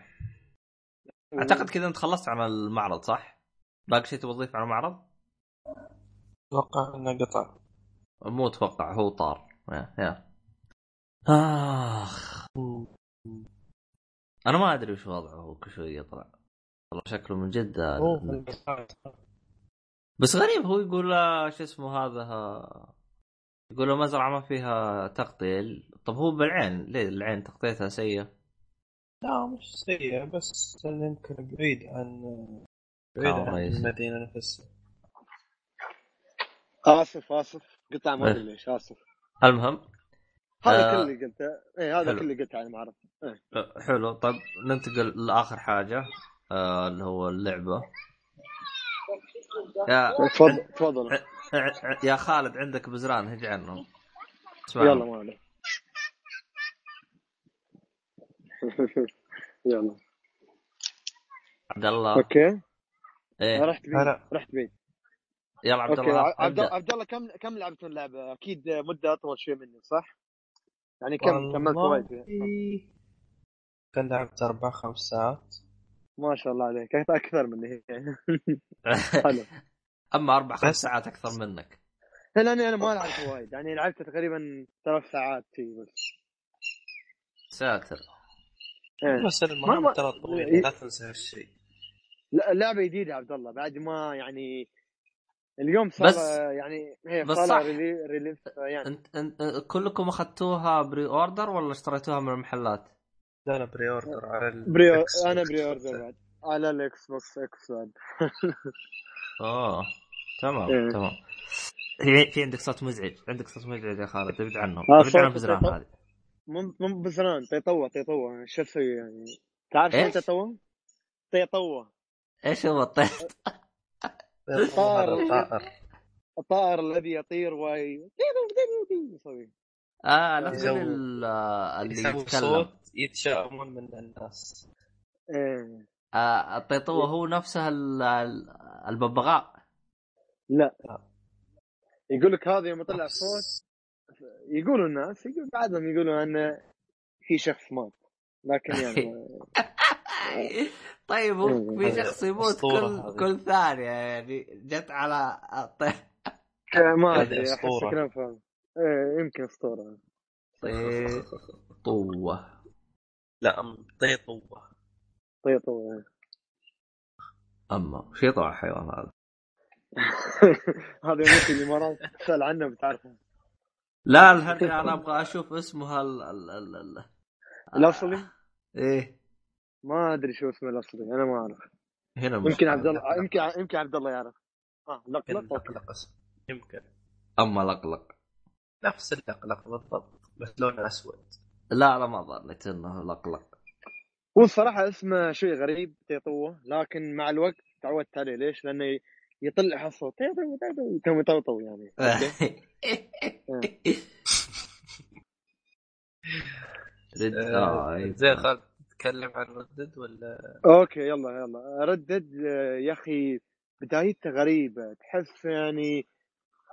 أعتقد كذا أنت خلصت عن المعرض صح؟ باقي شيء تبغى تضيف على المعرض؟ أتوقع إنه قطع مو أتوقع هو طار يا يا آخ أنا ما أدري وش وضعه هو كل شوي يطلع والله شكله من جد. بس غريب هو يقول له شو اسمه هذا ها- يقول له مزرعة ما فيها تغطيه طب هو بالعين ليه العين تغطيتها سيئة؟ لا مش سيء بس يمكن بعيد عن بعيد عن رئيس. المدينة نفسها. آسف آسف. قطع ما إيه. أدري ليش آسف. المهم هذا آه. كل اللي قلته إيه هذا. كل اللي قلته عن معرض أه، حلو. طيب ننتقل لآخر حاجة آه اللي هو اللعبة. يا تفضل تفضل. ع- يا خالد عندك بزران هج عنهم. يلا ما عليه يلا. عبد الله. أوكي. إيه. رحت بيت. رحت بيت. يلا عبد الله عبد الله كم كم لعبت من اللعبه؟ أكيد مدة أطول شوي مني صح؟ يعني كم كملت وايد فيها؟ كان لعبت أربع خمس ساعات ما شاء الله عليك. كانت أكثر مني. حلو. أما أربع خمس ساعات أكثر منك. لا، لأني أنا ما لعبت وايد. يعني لعبت تقريبا ثلاث ساعات شي بس. ساتر. إيه. بس ما- ما- المهم ترى طويلة لا تنسى هالشيء. لا لعبة جديدة عبد الله بعد ما يعني اليوم صار بس- يعني هي بس صار صح. ريلي ريليف يعني. انت, انت كلكم أخذتوها بري اوردر ولا اشتريتوها من المحلات؟ لا لا بري اوردر على بري أنا. بري اوردر بعد. على الاكس بوكس إكس بعد. اوه تمام إيه. تمام. في في عندك صوت مزعج عندك صوت مزعج يا خالد ابعد عنهم آه، ابعد عن البزران صوت- هذه. مو مو بزران طيطوه شو أسوي يعني؟ تعرف شو إيش؟ طيطوه؟ طيطوه إيش هو الطيط؟ هذا طائر الطائر الذي يطير وي يسوي. آه تقول ال- اللي يتكلم. صوت يتشائمون من الناس. إيه. آه الطيطوه هو نفسه ال- ال- الببغاء. لا. يقول لك هذا يوم يطلع صوت يقولوا الناس يقول بعضهم يقولوا أن في شخص مات. لكن يعني طيب هو في هذا شخص يموت كل. كل ثانية يعني جت على الطيط ما أدري فاهم إيه يمكن أسطورة. طوة. لا أم طيطوة طيطوه أما شو يطلع الحيوان هذا؟ هذا في الامارات تسأل عنه بتعرفه. لا الهرجة أنا أبغى أشوف اسمه ال ال ال ال الأصلي؟ إيه. ما أدري شو اسمه الأصلي أنا ما أعرف. هنا يمكن عبد الله يمكن يمكن عبد الله يعرف. آه لقلق يمكن. لقلق. يمكن. أما لقلق. نفس اللقلق بالضبط بس لونه أسود. لا لا ما ظنيت إنه لقلق. هو الصراحه اسمه شوي غريب طيطوه لكن مع الوقت تعودت عليه. ليش؟ لأنه يطلع الصوت طيطوه طيطوه يتم يطوطو يعني. آه. إيه. زين خالد تتكلم عن Red Dead ولا؟ okay يلا يلا. Red Dead آه، يا أخي بدايته غريبة. تحس يعني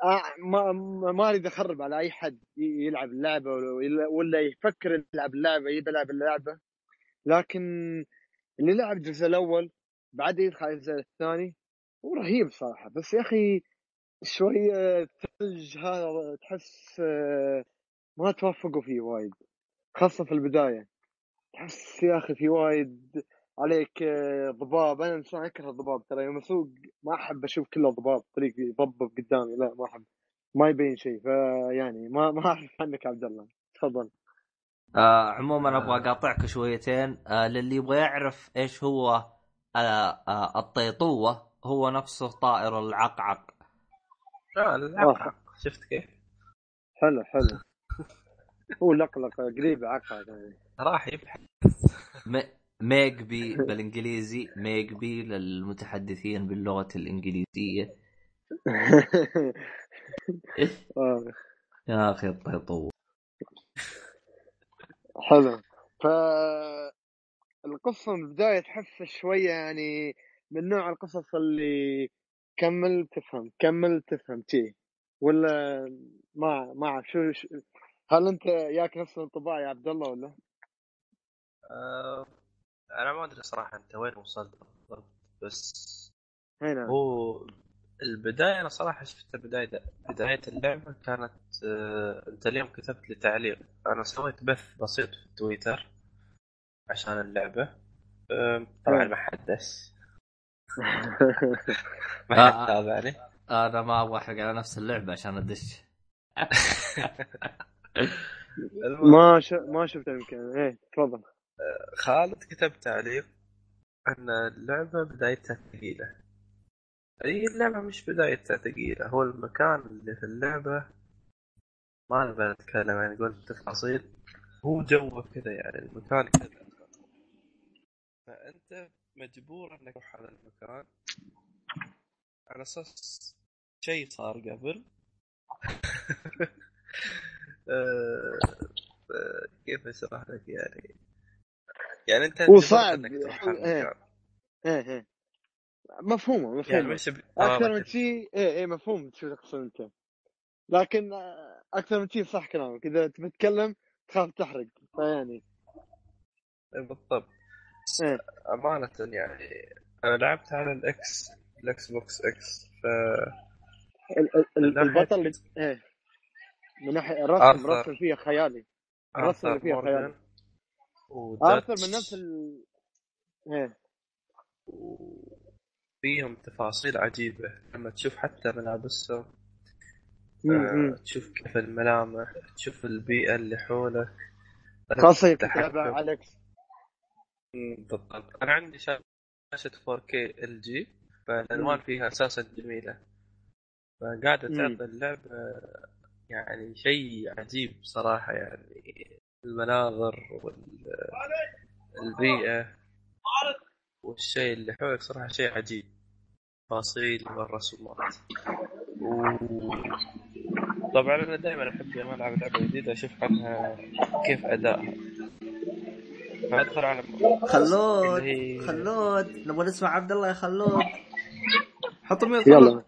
آه ما ما ما أريد أخرب على أي حد ي- يلعب اللعبة ولا- ولا يفكر يلعب اللعبة يبي يلعب اللعبة. لكن اللي لعب الجزء الأول بعد يدخل الجزء الثاني هو رهيب صراحة. بس يا أخي شوية الثلج هذا تحس آه، ما توفقوا فيه وايد خاصة في البداية. تحس يا أخي في وايد عليك آه، ضباب. أنا انسان اكره الضباب ترى يوم أسوق ما أحب أشوف كله ضباب طريق يضبب قدامي. لا ما أحب ما يبين شيء. فيعني ما ما أعرف عنك عبد الله. تفضل. آه عموما أبغى أقاطعك شويتين. آه للي يبغى يعرف إيش هو آه آه الطيطوة هو نفسه طائر العقعق. لا العقعق. شفت كيف؟ حلو حلو. هو لقلق قريب يعني راح يبحث. ميجبي بالإنجليزي ميجبي للمتحدثين باللغة الإنجليزية. آه، يا أخي الطيطو حلو. ف القصة من البداية تحس شوية يعني من نوع القصص اللي كمل تفهم كمل تفهم تي ولا ما ما أعرف شو شو- هل أنت ياك نفس الانطباع يا عبد الله ولا؟ آه أنا ما أدري صراحة أنت وين وصلت بالضبط بس هنا هو البداية أنا صراحة شفت بداية بداية اللعبة كانت آه أنت اليوم كتبت لي تعليق. أنا سويت بث بسيط في تويتر عشان اللعبة. آه طبعا آه. ما حد دش آه. ما حد تابعني. أنا ما أبغى أحرق على نفس اللعبة عشان أدش. ما ش... ما شفت يمكن. إيه تفضل. خالد كتب تعليق أن اللعبة بدايتها ثقيلة. هي اللعبة مش بدايتها ثقيله هو المكان اللي في اللعبة ما نبغى نتكلم يعني نقول تفاصيل هو جوه كذا يعني المكان كذا. فأنت مجبور إنك تروح على المكان. على أساس شيء صار قبل. آه، كيف أشرح لك يعني؟ يعني أنت هو مجبور صعب. إنك تروح على إيه. المكان. إيه إيه. مفهومه يعني مفهومه مش ب... أكثر من آه، شيء إيه إيه مفهوم شو تقصد أنت. لكن آه، أكثر من شيء صح كلامك. إذا تبي تتكلم تخاف تحرق فيعني. بالضبط. بس إيه. أمانة يعني أنا لعبت على الإكس الإكس بوكس إكس ف ال- ال- البطل اللي إيه. من ناحية الرسم. الرسم فيه خيالي. الرسم اللي فيها مورغان خيال. وداتش آرثر من نفس ال إيه. وفيهم تفاصيل عجيبة لما تشوف حتى ملابسهم آه،. تشوف كيف الملامح تشوف البيئة اللي حولك على X مم، بالضبط أنا عندي شاشة 4K ال جي فالألوان. فيها أساسا جميلة فقاعدة. تعطي اللعبة يعني شيء عجيب صراحة يعني المناظر والبيئة والشيء اللي حولك صراحة شيء عجيب. تفاصيل والرسومات و... طبعا أنا دائما أحب لما ألعب لعبة جديدة أشوف عنها كيف أدائها فأدخل على خلود هي- خلود. نبغى نسمع عبد الله يا خلود. حط mute يلا.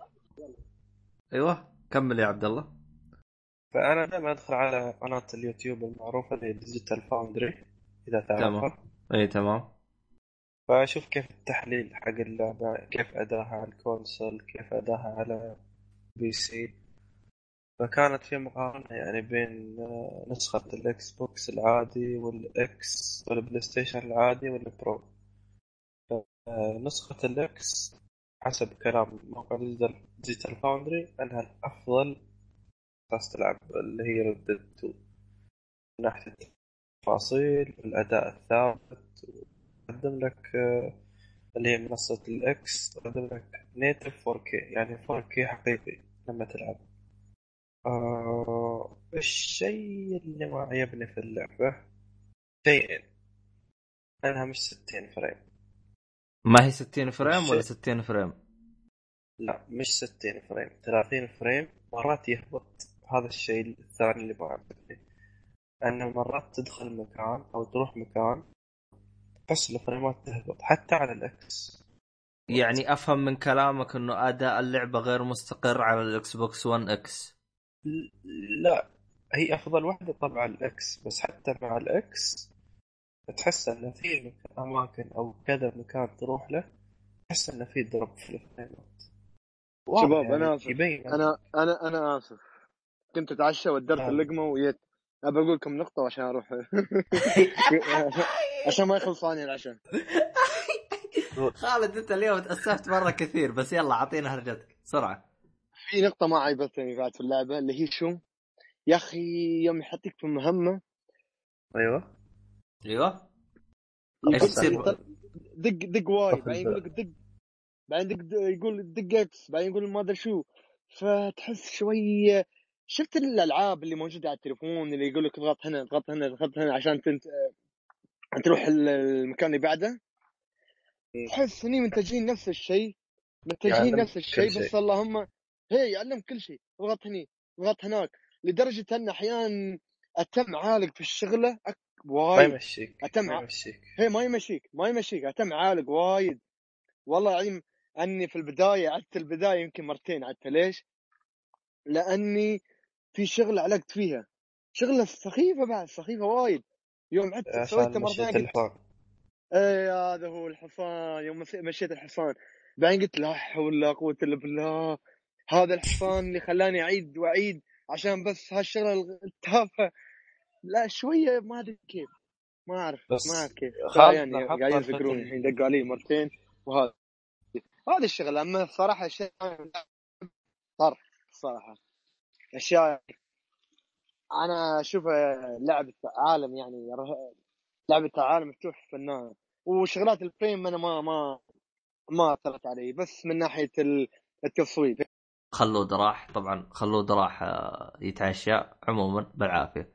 أيوه كمل يا عبد الله. فأنا دائما أدخل على قناة اليوتيوب المعروفة اللي Digital Foundry إذا تعرفها. أي تمام. فاشوف كيف التحليل حق اللعبة كيف أداها على ال console كيف أداها على PC. فكانت في مقارنة يعني بين آه، نسخة الاكس بوكس العادي وال X والبلاي ستيشن العادي وال Pro. آه، نسخة ال X حسب كلام موقع Digital Foundry أنها الأفضل أساس تلعب اللي هي ريد 2 من ناحية التفاصيل والاداء الثابت تقدم لك آه، اللي هي منصة ال X تقدم لك native 4K يعني 4K حقيقي لما تلعب. آه الشيء اللي ما عجبني في اللعبة شيئين. أنها مش 60 فريم. ما هي 60 فريم ولا شيء. 60 فريم؟ لا مش 60 فريم 30 فريم. مرات يهبط. هذا الشيء الثاني اللي ما عجبني. أنه مرات تدخل مكان أو تروح مكان تحس الفريمات تهبط حتى على ال X يعني أفهم من كلامك إنه أداء اللعبة غير مستقر على الاكس بوكس 1 X لا هي أفضل واحدة طبعا ال X بس حتى مع ال X تحس إن في أماكن أو كذا مكان تروح له تحس إن في drop في الفريمات. شباب، يعني أنا آسف. يبين أنا أنا أنا آسف. كنت أتعشى ودرت آه. اللقمة وجيت أبى أقول لكم نقطة عشان أروح. عشان ما يخلص ثاني العشاء. خالد أنت اليوم تاسفت مرة كثير بس يلا أعطينا هرجتك. بسرعة. في نقطة ما عجبتني بعد في اللعبة اللي هي شو؟ يا أخي يوم يحطك في مهمة. أيوه. أيوه. تصير؟ يطل- دق دق Y بعدين يقول لك دق. بعدين دق يقول دق X بعدين يقول ما أدري شو. فتحس شوية شفت الألعاب اللي موجودة على التليفون اللي يقول لك اضغط هنا اضغط هنا اضغط هنا عشان تنت... تروح ال- المكان اللي بعده. تحس إني منتجين نفس الشيء منتجين نفس الشيء بس. اللهم هي يعلم كل شيء اضغط هني اضغط هناك لدرجة إن أحيانا أتم عالق في الشغلة أك... ما وايد يمشيك أتم ما يمشيك هي ما يمشيك ما يمشيك أتم عالق وايد والله العظيم أني في البداية عدت البداية يمكن مرتين عدت ليش؟ لأني في شغله علقت فيها شغلة سخيفة بعد سخيفة وايد يوم عدت عشان مرتين مشيت قلت إيه هذا هو الحصان يوم مشيت الحصان. بعدين قلت لا حول ولا قوة إلا بالله. هذا الحصان اللي خلاني أعيد وأعيد عشان بس هالشغلة التافهة. لا شوية ما أدري كيف. ما أعرف ما أعرف كيف. يعني قاعدين سالفة يذكرون ال- الحين دقوا علي مرتين وهذا. هذه الشغلة أما الصراحه اشياء طرح الصراحه أشياء أنا اشوفها لعبة عالم يعني لعبة عالم مفتوح فنانه وشغلات الفريم أنا ما ما ما أثرت علي بس من ناحية ال- التصوير. خلود راح طبعا خلود راح آه، يتعشى عموما بالعافية.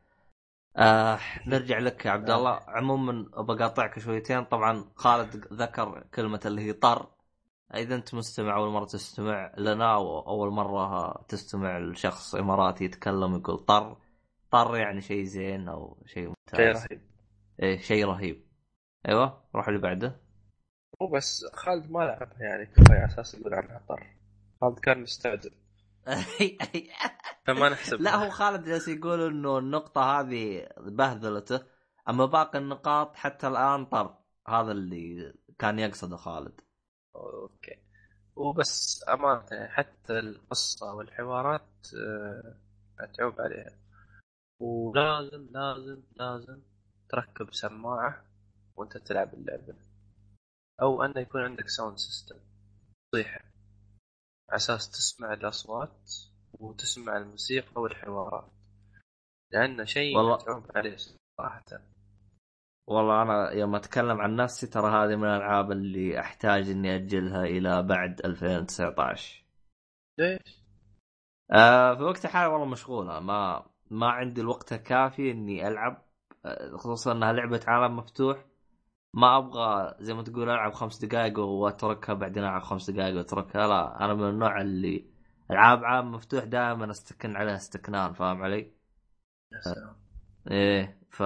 آه نرجع لك يا عبد الله. عموما بقاطعك شويتين. طبعا خالد ذكر كلمة اللي هي طر. إذا أنت مستمع أول مرة تستمع لنا واول مرة تستمع لشخص إماراتي يتكلم يقول طر طر يعني شيء زين أو شيء شيء ممتاز رهيب. إيه شيء رهيب. أيوه روح اللي بعده. هو بس خالد ما لعبها يعني كفاية على أساس يقول عنها طر خالد كان مستعجل. فما نحسب. لا هو خالد جالس يقول إنه النقطة هذه بهذلته. أما باقي النقاط حتى الآن طر. هذا اللي كان يقصده خالد. okay. وبس أمانة حتى القصة والحوارات آه، تعوب عليها. ولازم لازم لازم تركب سماعة وانت تلعب اللعبة. أو انه يكون عندك sound system تصيحه على أساس تسمع الأصوات وتسمع الموسيقى والحوارات. لأنه شيء والله- متعوب عليه صراحة. والله أنا يوم أتكلم عن نفسي ترى هذه من الألعاب اللي أحتاج إني أجلها إلى بعد 2019 ليش؟ آه في وقت الحالي والله مشغولة ما ما عندي الوقت الكافي إني ألعب آه، خصوصا إنها لعبة عالم مفتوح. ما أبغى زي ما تقول ألعب خمس دقائق وأتركها بعدين ألعب خمس دقائق وأتركها. لا أنا من النوع اللي ألعاب عالم مفتوح دائما أستكن عليها استكنان فاهم علي؟ سلام إيه ف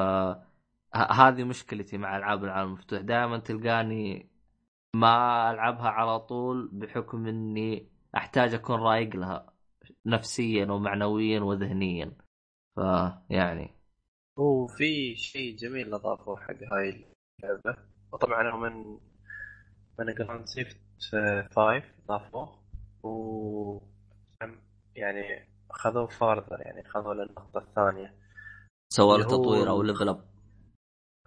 هذه مشكلتي مع ألعاب العالم المفتوح. دائما تلقاني ما ألعبها على طول بحكم إني أحتاج أكون رايق لها نفسيا ومعنويا وذهنيا. فيعني. وفي شيء جميل اضافوه حق هاي اللعبة. وطبعا هو من من جراند ثيفت 5 ضافوه و يعني أخذوه further يعني أخذوه للنقطة الثانية. سوى له تطوير أو level up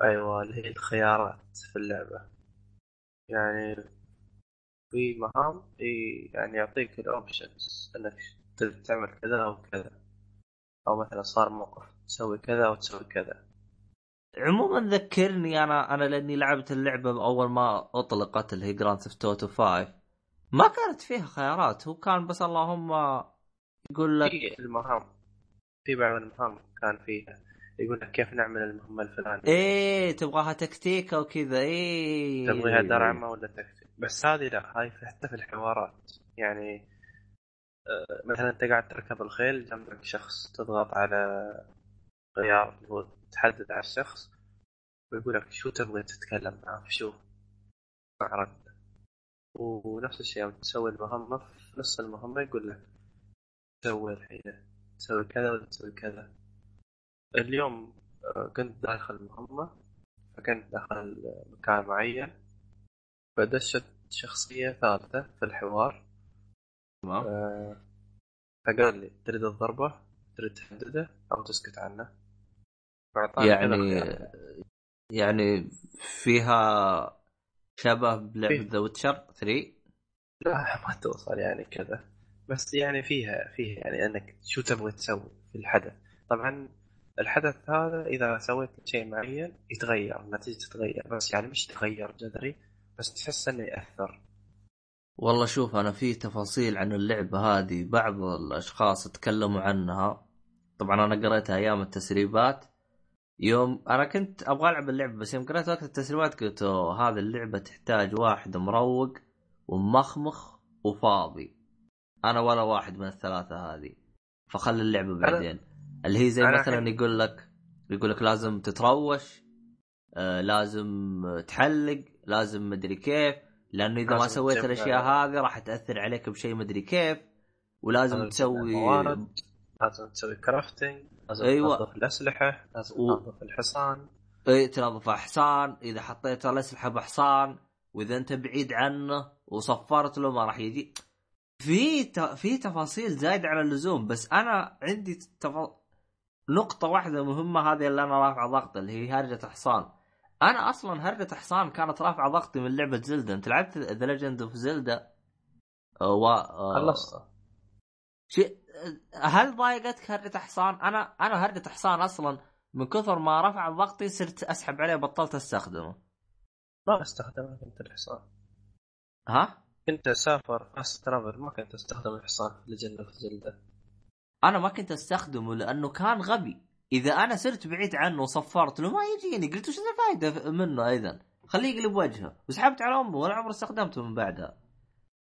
أيوه اللي هي الخيارات في اللعبة. يعني في مهام ي- يعني يعطيك ال options إنك تعمل كذا أو كذا. أو مثلا صار موقف تسوي كذا أو تسوي كذا. عموما ذكرني أنا أنا لأني لعبت اللعبة اول ما أطلقت اللي هي جراند ثيفت اوتو 5 ما كانت فيها خيارات هو كان بس اللهم يقول لك في المهام في بعض المهام كان فيها. يقول لك كيف نعمل المهمة الفلانية. إيه تبغاها تكتيك وكذا إيه. تبغيها درعمه ولا تكتيك. بس هذه لا هاي حتى في الحوارات. يعني مثلا أنت قاعد تركب الخيل جنبك شخص تضغط على خيار هو تحدد على الشخص ويقول لك شو تبغى تتكلم معه شو رد ونفس الشيء يوم تسوي المهمة في نص المهمة يقول لك سوي الحين تسوي كذا ولا تسوي كذا. اليوم آه، كنت داخل المهمة فكنت داخل مكان معين فدشت شخصية ثالثة في الحوار. تمام. آه، فقال لي تريد الضربة؟ تريد تحدده؟ أو تسكت عنه؟ يعني. يعني فيها شبه بلعبة. The Witcher 3 لا ما توصل يعني كذا. بس يعني فيها فيها يعني أنك شو تبغى تسوي في الحدث. طبعا الحدث هذا إذا سويت شيء معين يتغير النتيجة تتغير. بس يعني مش تغير جذري بس تحس إنه يأثر. والله شوف أنا في تفاصيل عن اللعبة هذه بعض الأشخاص تكلموا عنها. طبعا أنا قريتها أيام التسريبات. يوم أنا كنت أبغى ألعب اللعبة بس يوم قريت وقت التسريبات قلت "أوه، هذه اللعبة تحتاج واحد مروق ومخمخ وفاضي. أنا ولا واحد من الثلاثة هذه. فخلي اللعبة بعدين. اللي هي زي مثلا يقول لك يقول لك لازم تتروش آه لازم تحلق لازم مدري كيف. لأنه إذا ما سويت الأشياء هذه راح تأثر عليك بشيء مدري كيف ولازم لازم تسوي موارد، لازم تسوي crafting لازم أيوة. تنظف الأسلحة لازم و- تنظف الحصان. إي تنظف حصان. إذا حطيت الأسلحة بحصان وإذا أنت بعيد عنه وصفرت له ما راح يجي. في ت... في تفاصيل زايدة على اللزوم بس أنا عندي تف... نقطة واحدة مهمة هذه اللي أنا رافعه ضغط اللي هي هرجة حصان أنا أصلا هرجة حصان كانت رافعة ضغطي من لعبة زلدا أنت لعبت The Legend of Zelda و... آه، خلصت شيء هل ضايقتك هرجة حصان؟ أنا أنا هرجة حصان أصلا من كثر ما رفع ضغطي صرت أسحب عليه بطلت أستخدمه. ما استخدمها كنت الحصان ها؟ كنت اسافر fast travel ما كنت أستخدم الحصان في Legend of Zelda أنا ما كنت أستخدمه لأنه كان غبي. إذا أنا صرت بعيد عنه وصفرت له ما يجيني قلت وش الفائده منه اذا؟ خليه يقلب وجهه وسحبت على أمه ولا عمري استخدمته من بعدها.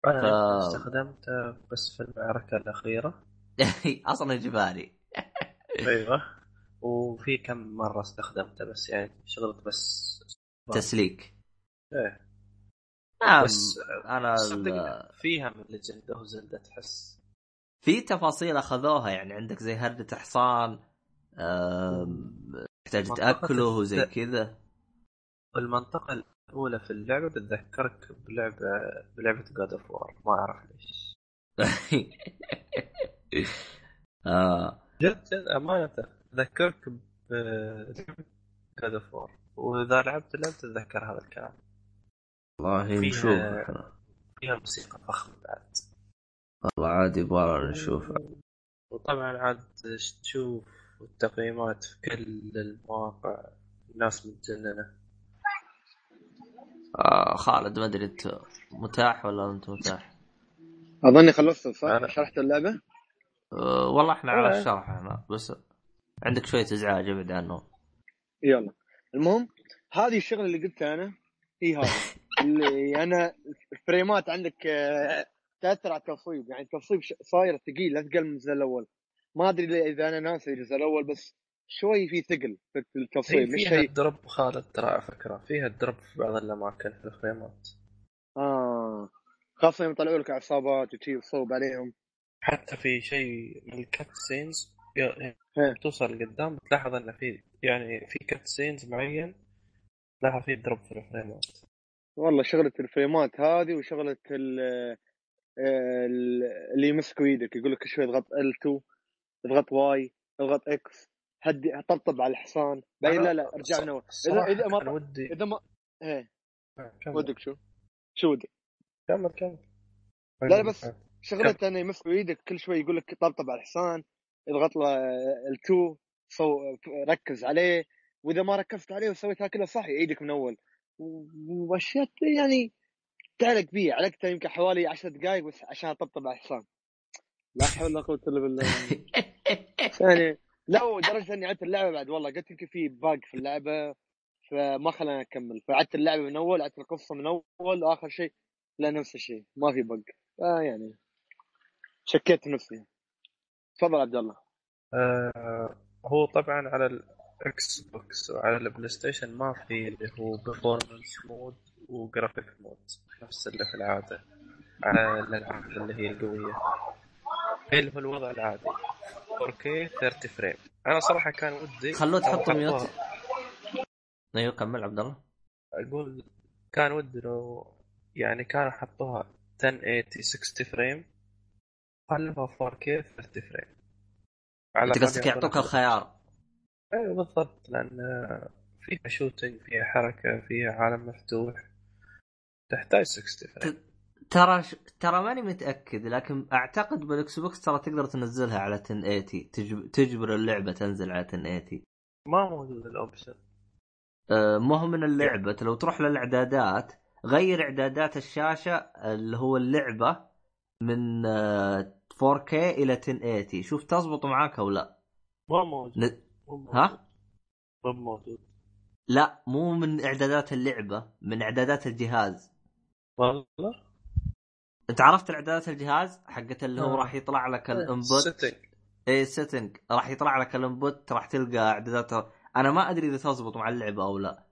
أنا ف- استخدمته بس في المعركة الأخيرة أصلا إجباري. أيوه وفي كم مرة استخدمته بس يعني شغلت بس تسليك. إيه نعم بس أنا صدقني فيها من Legend of Zelda تحس في تفاصيل أخذوها يعني عندك زي هرجة حصان تحتاج تأكله وزي كذا. المنطقة الأولى في اللعبة تتذكرك بلعبه بلعبة God of War ما أعرف ليش. آه. جد جد أمانة. تذكرك ب God of War وإذا لعبت اللعبة تتذكر هذا الكلام. والله نشوف إحنا. فيها موسيقى فخمة بعد. والله عادي يبغى نشوف وطبعا عاد تشوف التقييمات في كل المواقع الناس متجننة آه خالد ما أدري أنت متاح ولا أنت متاح؟ أظني خلصت صح؟ أنا- شرحت اللعبة؟ آه والله إحنا على آه. الشرح إحنا بس عندك شوية إزعاج ابعد عنه يلا المهم هذه الشغلة اللي قلتها أنا هي هذه اللي أنا ال frames ات عندك آه، تأثر على التصويب يعني التصويب صاير ثقيل اثقل من الجزء الأول ما أدري إذا أنا ناسي الجزء الأول بس شوي في ثقل في هي التصويب مش فيها ال drop خالد ترى على فكرة. فيها ال drop في بعض الأماكن في ال frames ات. آه. خاصة يوم يطلعوا لك عصابات وشي وصوب عليهم. حتى في شيء من ال cutscenes إيه. توصل لقدام بتلاحظ انه في يعني في cutscenes معين تلاحظ فيه drop في ال frames ات. والله شغلة ال frames ات هذه وشغلة ال ال- اللي يمسكوا إيدك يقول لك شوي اضغط L2 اضغط Y اضغط X هدي طبطب على الحصان. بعدين لا لا ارجع الصراحة إذا ما- ودي. إذا ما إيه. كمل. ودك شو؟ شو ودك؟ كمل كمل. لا لا بس شغلة انه يمسكوا إيدك كل شوي يقول لك طبطب على الحصان اضغط له ال2 صو ركز عليه وإذا ما ركزت عليه وسويتها كلها صح يعيدك من أول. وأشياء يعني تعلق فيها علقتها يمكن حوالي 10 دقائق بس عشان أطبطب على الحصان. لا حول ولا قوة إلا بالله. يعني لو درجه إني عدت اللعبة بعد والله. قلت يمكن في باق في اللعبة فما خلاني أكمل. فعدت اللعبة من أول عدت القصة من أول وآخر شيء لا نفس الشيء. ما في bug آه يعني شكيت نفسي. تفضل عبد الله. آه هو طبعا على ال Xbox وعلى ال PlayStation ما في اللي هو performance mode و graphic mode نفس اللي في العادة. على الألعاب اللي هي القويه اللي هو الوضع العادي. 4K 30 frame. أنا صراحة كان ودي خلوه تحط mute. أيوه كمل عبد الله أقول كان ودي لو يعني كانوا حطوها 1080 60 frame خلوها 4K 30 فريم. على أنت قصدك يعطوك الخيار. أيوه بالضبط لأن فيها shooting فيها حركة فيها عالم مفتوح. تحتاج 60 frame. ترى ش... ترى ماني متأكد لكن أعتقد بال Xbox ترى تقدر تنزلها على 1080 تجب... تجبر اللعبة تنزل على 1080 ما موجود الأوبشن. أه مو هو من اللعبة لو تروح للإعدادات غير إعدادات الشاشة اللي هو اللعبة من آه، 4K إلى 1080 شوف تزبط معاك أو لا. مو موجود. ن... ها؟ مو موجود. لا مو من إعدادات اللعبة من إعدادات الجهاز. والله؟ انت عرفت اعدادات الجهاز حقت اللي هو آه. راح يطلع لك ال input؟ Setting. اي setting راح يطلع لك ال input راح تلقى اعدادات أنا ما أدري إذا تزبط مع اللعبة أو لا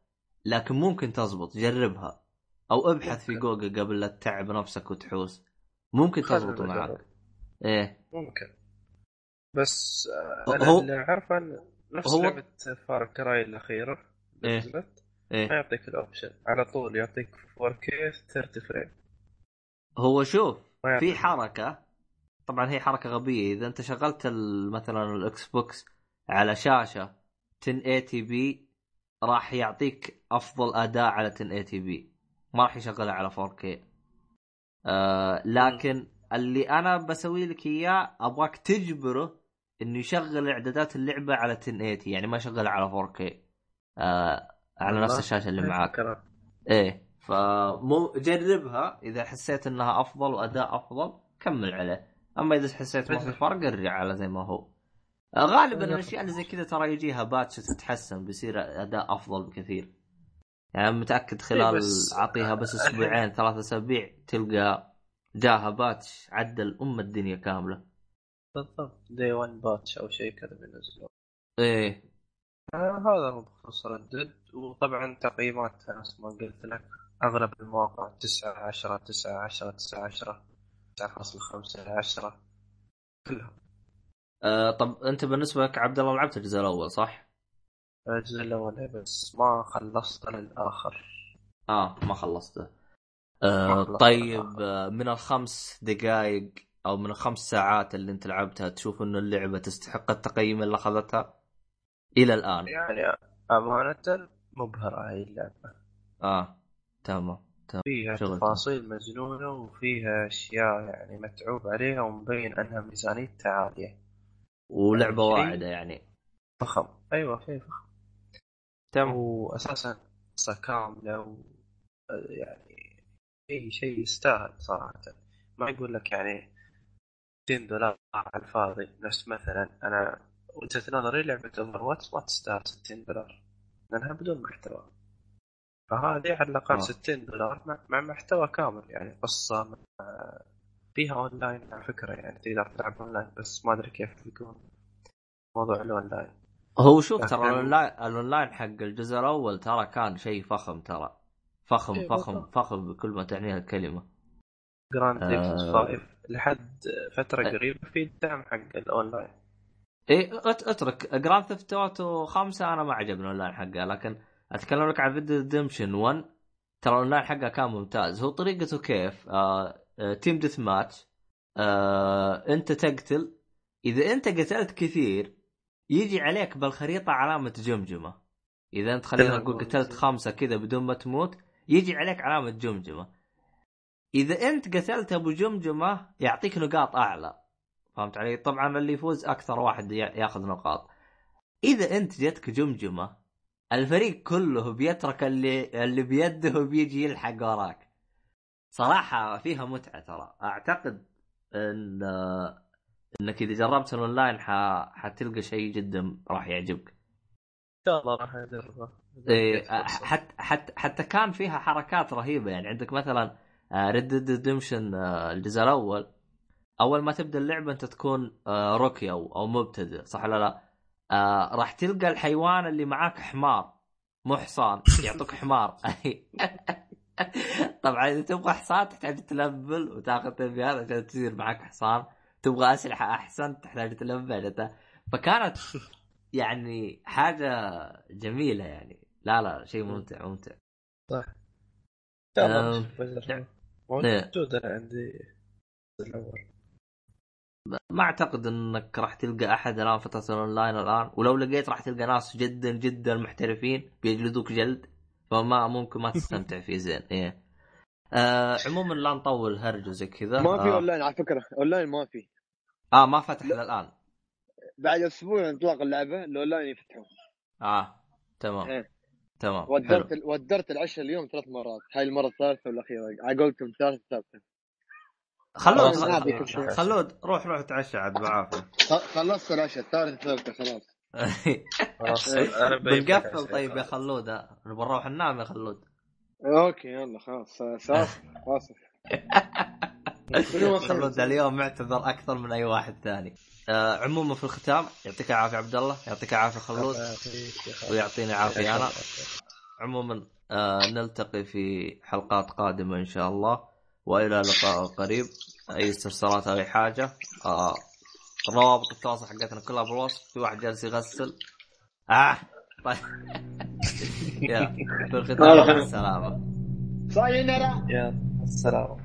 لكن ممكن تزبط. جربها. أو ابحث في. جوجل قبل لا تتعب نفسك وتحوس. ممكن تزبط معك. إيه. ممكن. بس آه، أنا هو- اللي أعرفه نفس هو- لعبة Far Cry الأخيرة اللي إيه. نزلت. ما إيه يعطيك ال option على طول يعطيك 4K 30 frame هو شوف في حركة طبعا هي حركة غبية. إذا أنت شغلت مثلا ال Xbox على شاشة 1080 P راح يعطيك أفضل اداء على 1080 P ما راح يشغلها على 4K آه لكن اللي أنا بسوي لك إياه أبغاك تجبره إنه يشغل إعدادات اللعبة على 1080 يعني ما يشغلها على 4K آه على نفس. الشاشة اللي معاك. إيه. فمو جربها. إذا حسيت إنها أفضل وأداء أفضل كمل عليه. أما إذا حسيت ما في فرق ارجع على زي ما هو. آه، غالبا الأشياء اللي زي كذا ترى يجيها باتش تتحسن بيصير أداء أفضل بكثير. يعني متأكد خلال إيه، بس- أعطيها بس أسبوعين ثلاث أسابيع تلقى جاها باتش عدل أم الدنيا كاملة. بالضبط. دي 1 باتش أو شيء كذا بينزلوه إيه. آه هذا هو بخصوص ردد وطبعا تقييمات نفس ما قلت لك. أغلب المواقع 9 10 9 10 9 10 9.5 10 كلهم. آه طب أنت بالنسبة لك عبد الله لعبت الجزء الأول صح؟ الجزء الأول بس ما خلصت للآخر. آه ما خلصته. آه طيب. آه من الخمس دقائق أو من الخمس ساعات اللي أنت لعبتها تشوف إنه اللعبة تستحق التقييم اللي أخذتها؟ إلى الآن. يعني أمانة مبهرة هاي اللعبة. آه. تمام فيها شغل. تفاصيل مجنونة وفيها أشياء يعني متعوب عليها ومبين أنها ميزانيتها عالية. ولعبة واعدة يعني. فخم. أيوه في فخم. تمام. واساسا قصه كامله و يعني أي شيء يستاهل صراحة. ما يقول لك يعني 200 دولار على الفاضي نفس مثلا. أنا وجهه نظري لعبة Overwatch ما تستاهل 60 دولار. لأنها بدون محتوى. فهذه على الاقل آه. 60 دولار مع, مع محتوى كامل يعني قصة مع فيها اونلاين على فكرة يعني تقدر تلعب اونلاين بس ما أدري كيف بيكون موضوع الاونلاين هو شوف ترى ال online ال online حق الجزء الأول ترى كان شيء فخم ترى فخم إيه، فخم بالضبط. فخم بكل ما تعنيها الكلمة Grand آه. Theft 5 لحد فترة آه. قريبة في الدعم حق الاونلاين إيه أت- أترك Grand Theft Auto خمسة أنا ما عجبني الاونلاين حقها لكن أتكلم لك عن Red Redemption 1 ترى الأونلاين حقها كان ممتاز. هو طريقته كيف؟ آه team deathmatch آه أنت تقتل. إذا أنت قتلت كثير يجي عليك بالخريطة علامة جمجمة. إذا أنت خلينا. نقول قتلت خمسة كذا بدون ما تموت يجي عليك علامة جمجمة. إذا أنت قتلت أبو جمجمة يعطيك نقاط أعلى. فهمت علي؟ طبعا اللي يفوز أكثر واحد يا- ياخذ نقاط. إذا أنت جتك جمجمة الفريق كله بيترك اللي اللي بيده وبيجي يلحق وراك. صراحة فيها متعة ترى، أعتقد إن إنك إذا جربت الأونلاين ح... حتلقى شيء جدا راح يعجبك. إن شاء الله راح اجربها إيه، حتى حتى حتى كان فيها حركات رهيبة يعني عندك مثلا Red Dead Redemption الجزء الأول أول ما تبدأ اللعبة أنت تكون آه، rookie أو أو مبتدئ صح ولا لا؟ آه، راح تلقى الحيوان اللي معاك حمار مو حصان يعطوك حمار. طبعا إذا تبغى حصان تحتاج تلفل وتاخذ تنبيهات عشان تصير معك حصان. تبغى أسلحة أحسن تحتاج تلفل عشان- فكانت يعني حاجة جميلة يعني. لا لا شيء ممتع ممتع. ان شاء الله آم، نشوف أجربها. إيه. موجود أنا عندي. الأول. ما أعتقد إنك راح تلقى أحد الآن فتره الأونلاين الآن. ولو لقيت راح تلقى ناس جدا جدا محترفين بيجلدوك جلد فما ممكن ما تستمتع فيه. زين إيه. آه عموما لا نطول هرج وزي كذا. ما في آه, أونلاين على فكرة. أونلاين ما في. آه ما فتح الان بعد أسبوع من اطلاق اللعبة الأونلاين يفتحوا آه تمام. إيه. تمام. ودرت ودرت العشاء اليوم ثلاث مرات. هاي المرة الثالثة والأخيرة. على قولتهم ثالثه ثالثه خلود. خلود روح روح تعشى عاد بعافية خلصت العشاء الثالث ثالثة خلاص بنقفل. طيب يا خلود. نبغى نروح ننام يا خلود أوكي يلا خلاص اسف اسف خلود؟ اليوم معتذر أكثر من أي واحد ثاني آه عموما في الختام يعطيك العافية عبد الله يعطيك العافية خلود. ويعطيني عافيه أنا. عموما آه نلتقي في حلقات قادمة إن شاء الله وإلى لقاء قريب. أي استفسارات أو أي حاجة آه روابط التواصل حقتنا كلها بالوصف. في واحد جالس يغسل. آه طيب. يلا في الختام. السلامه ساينرا يلا السلام.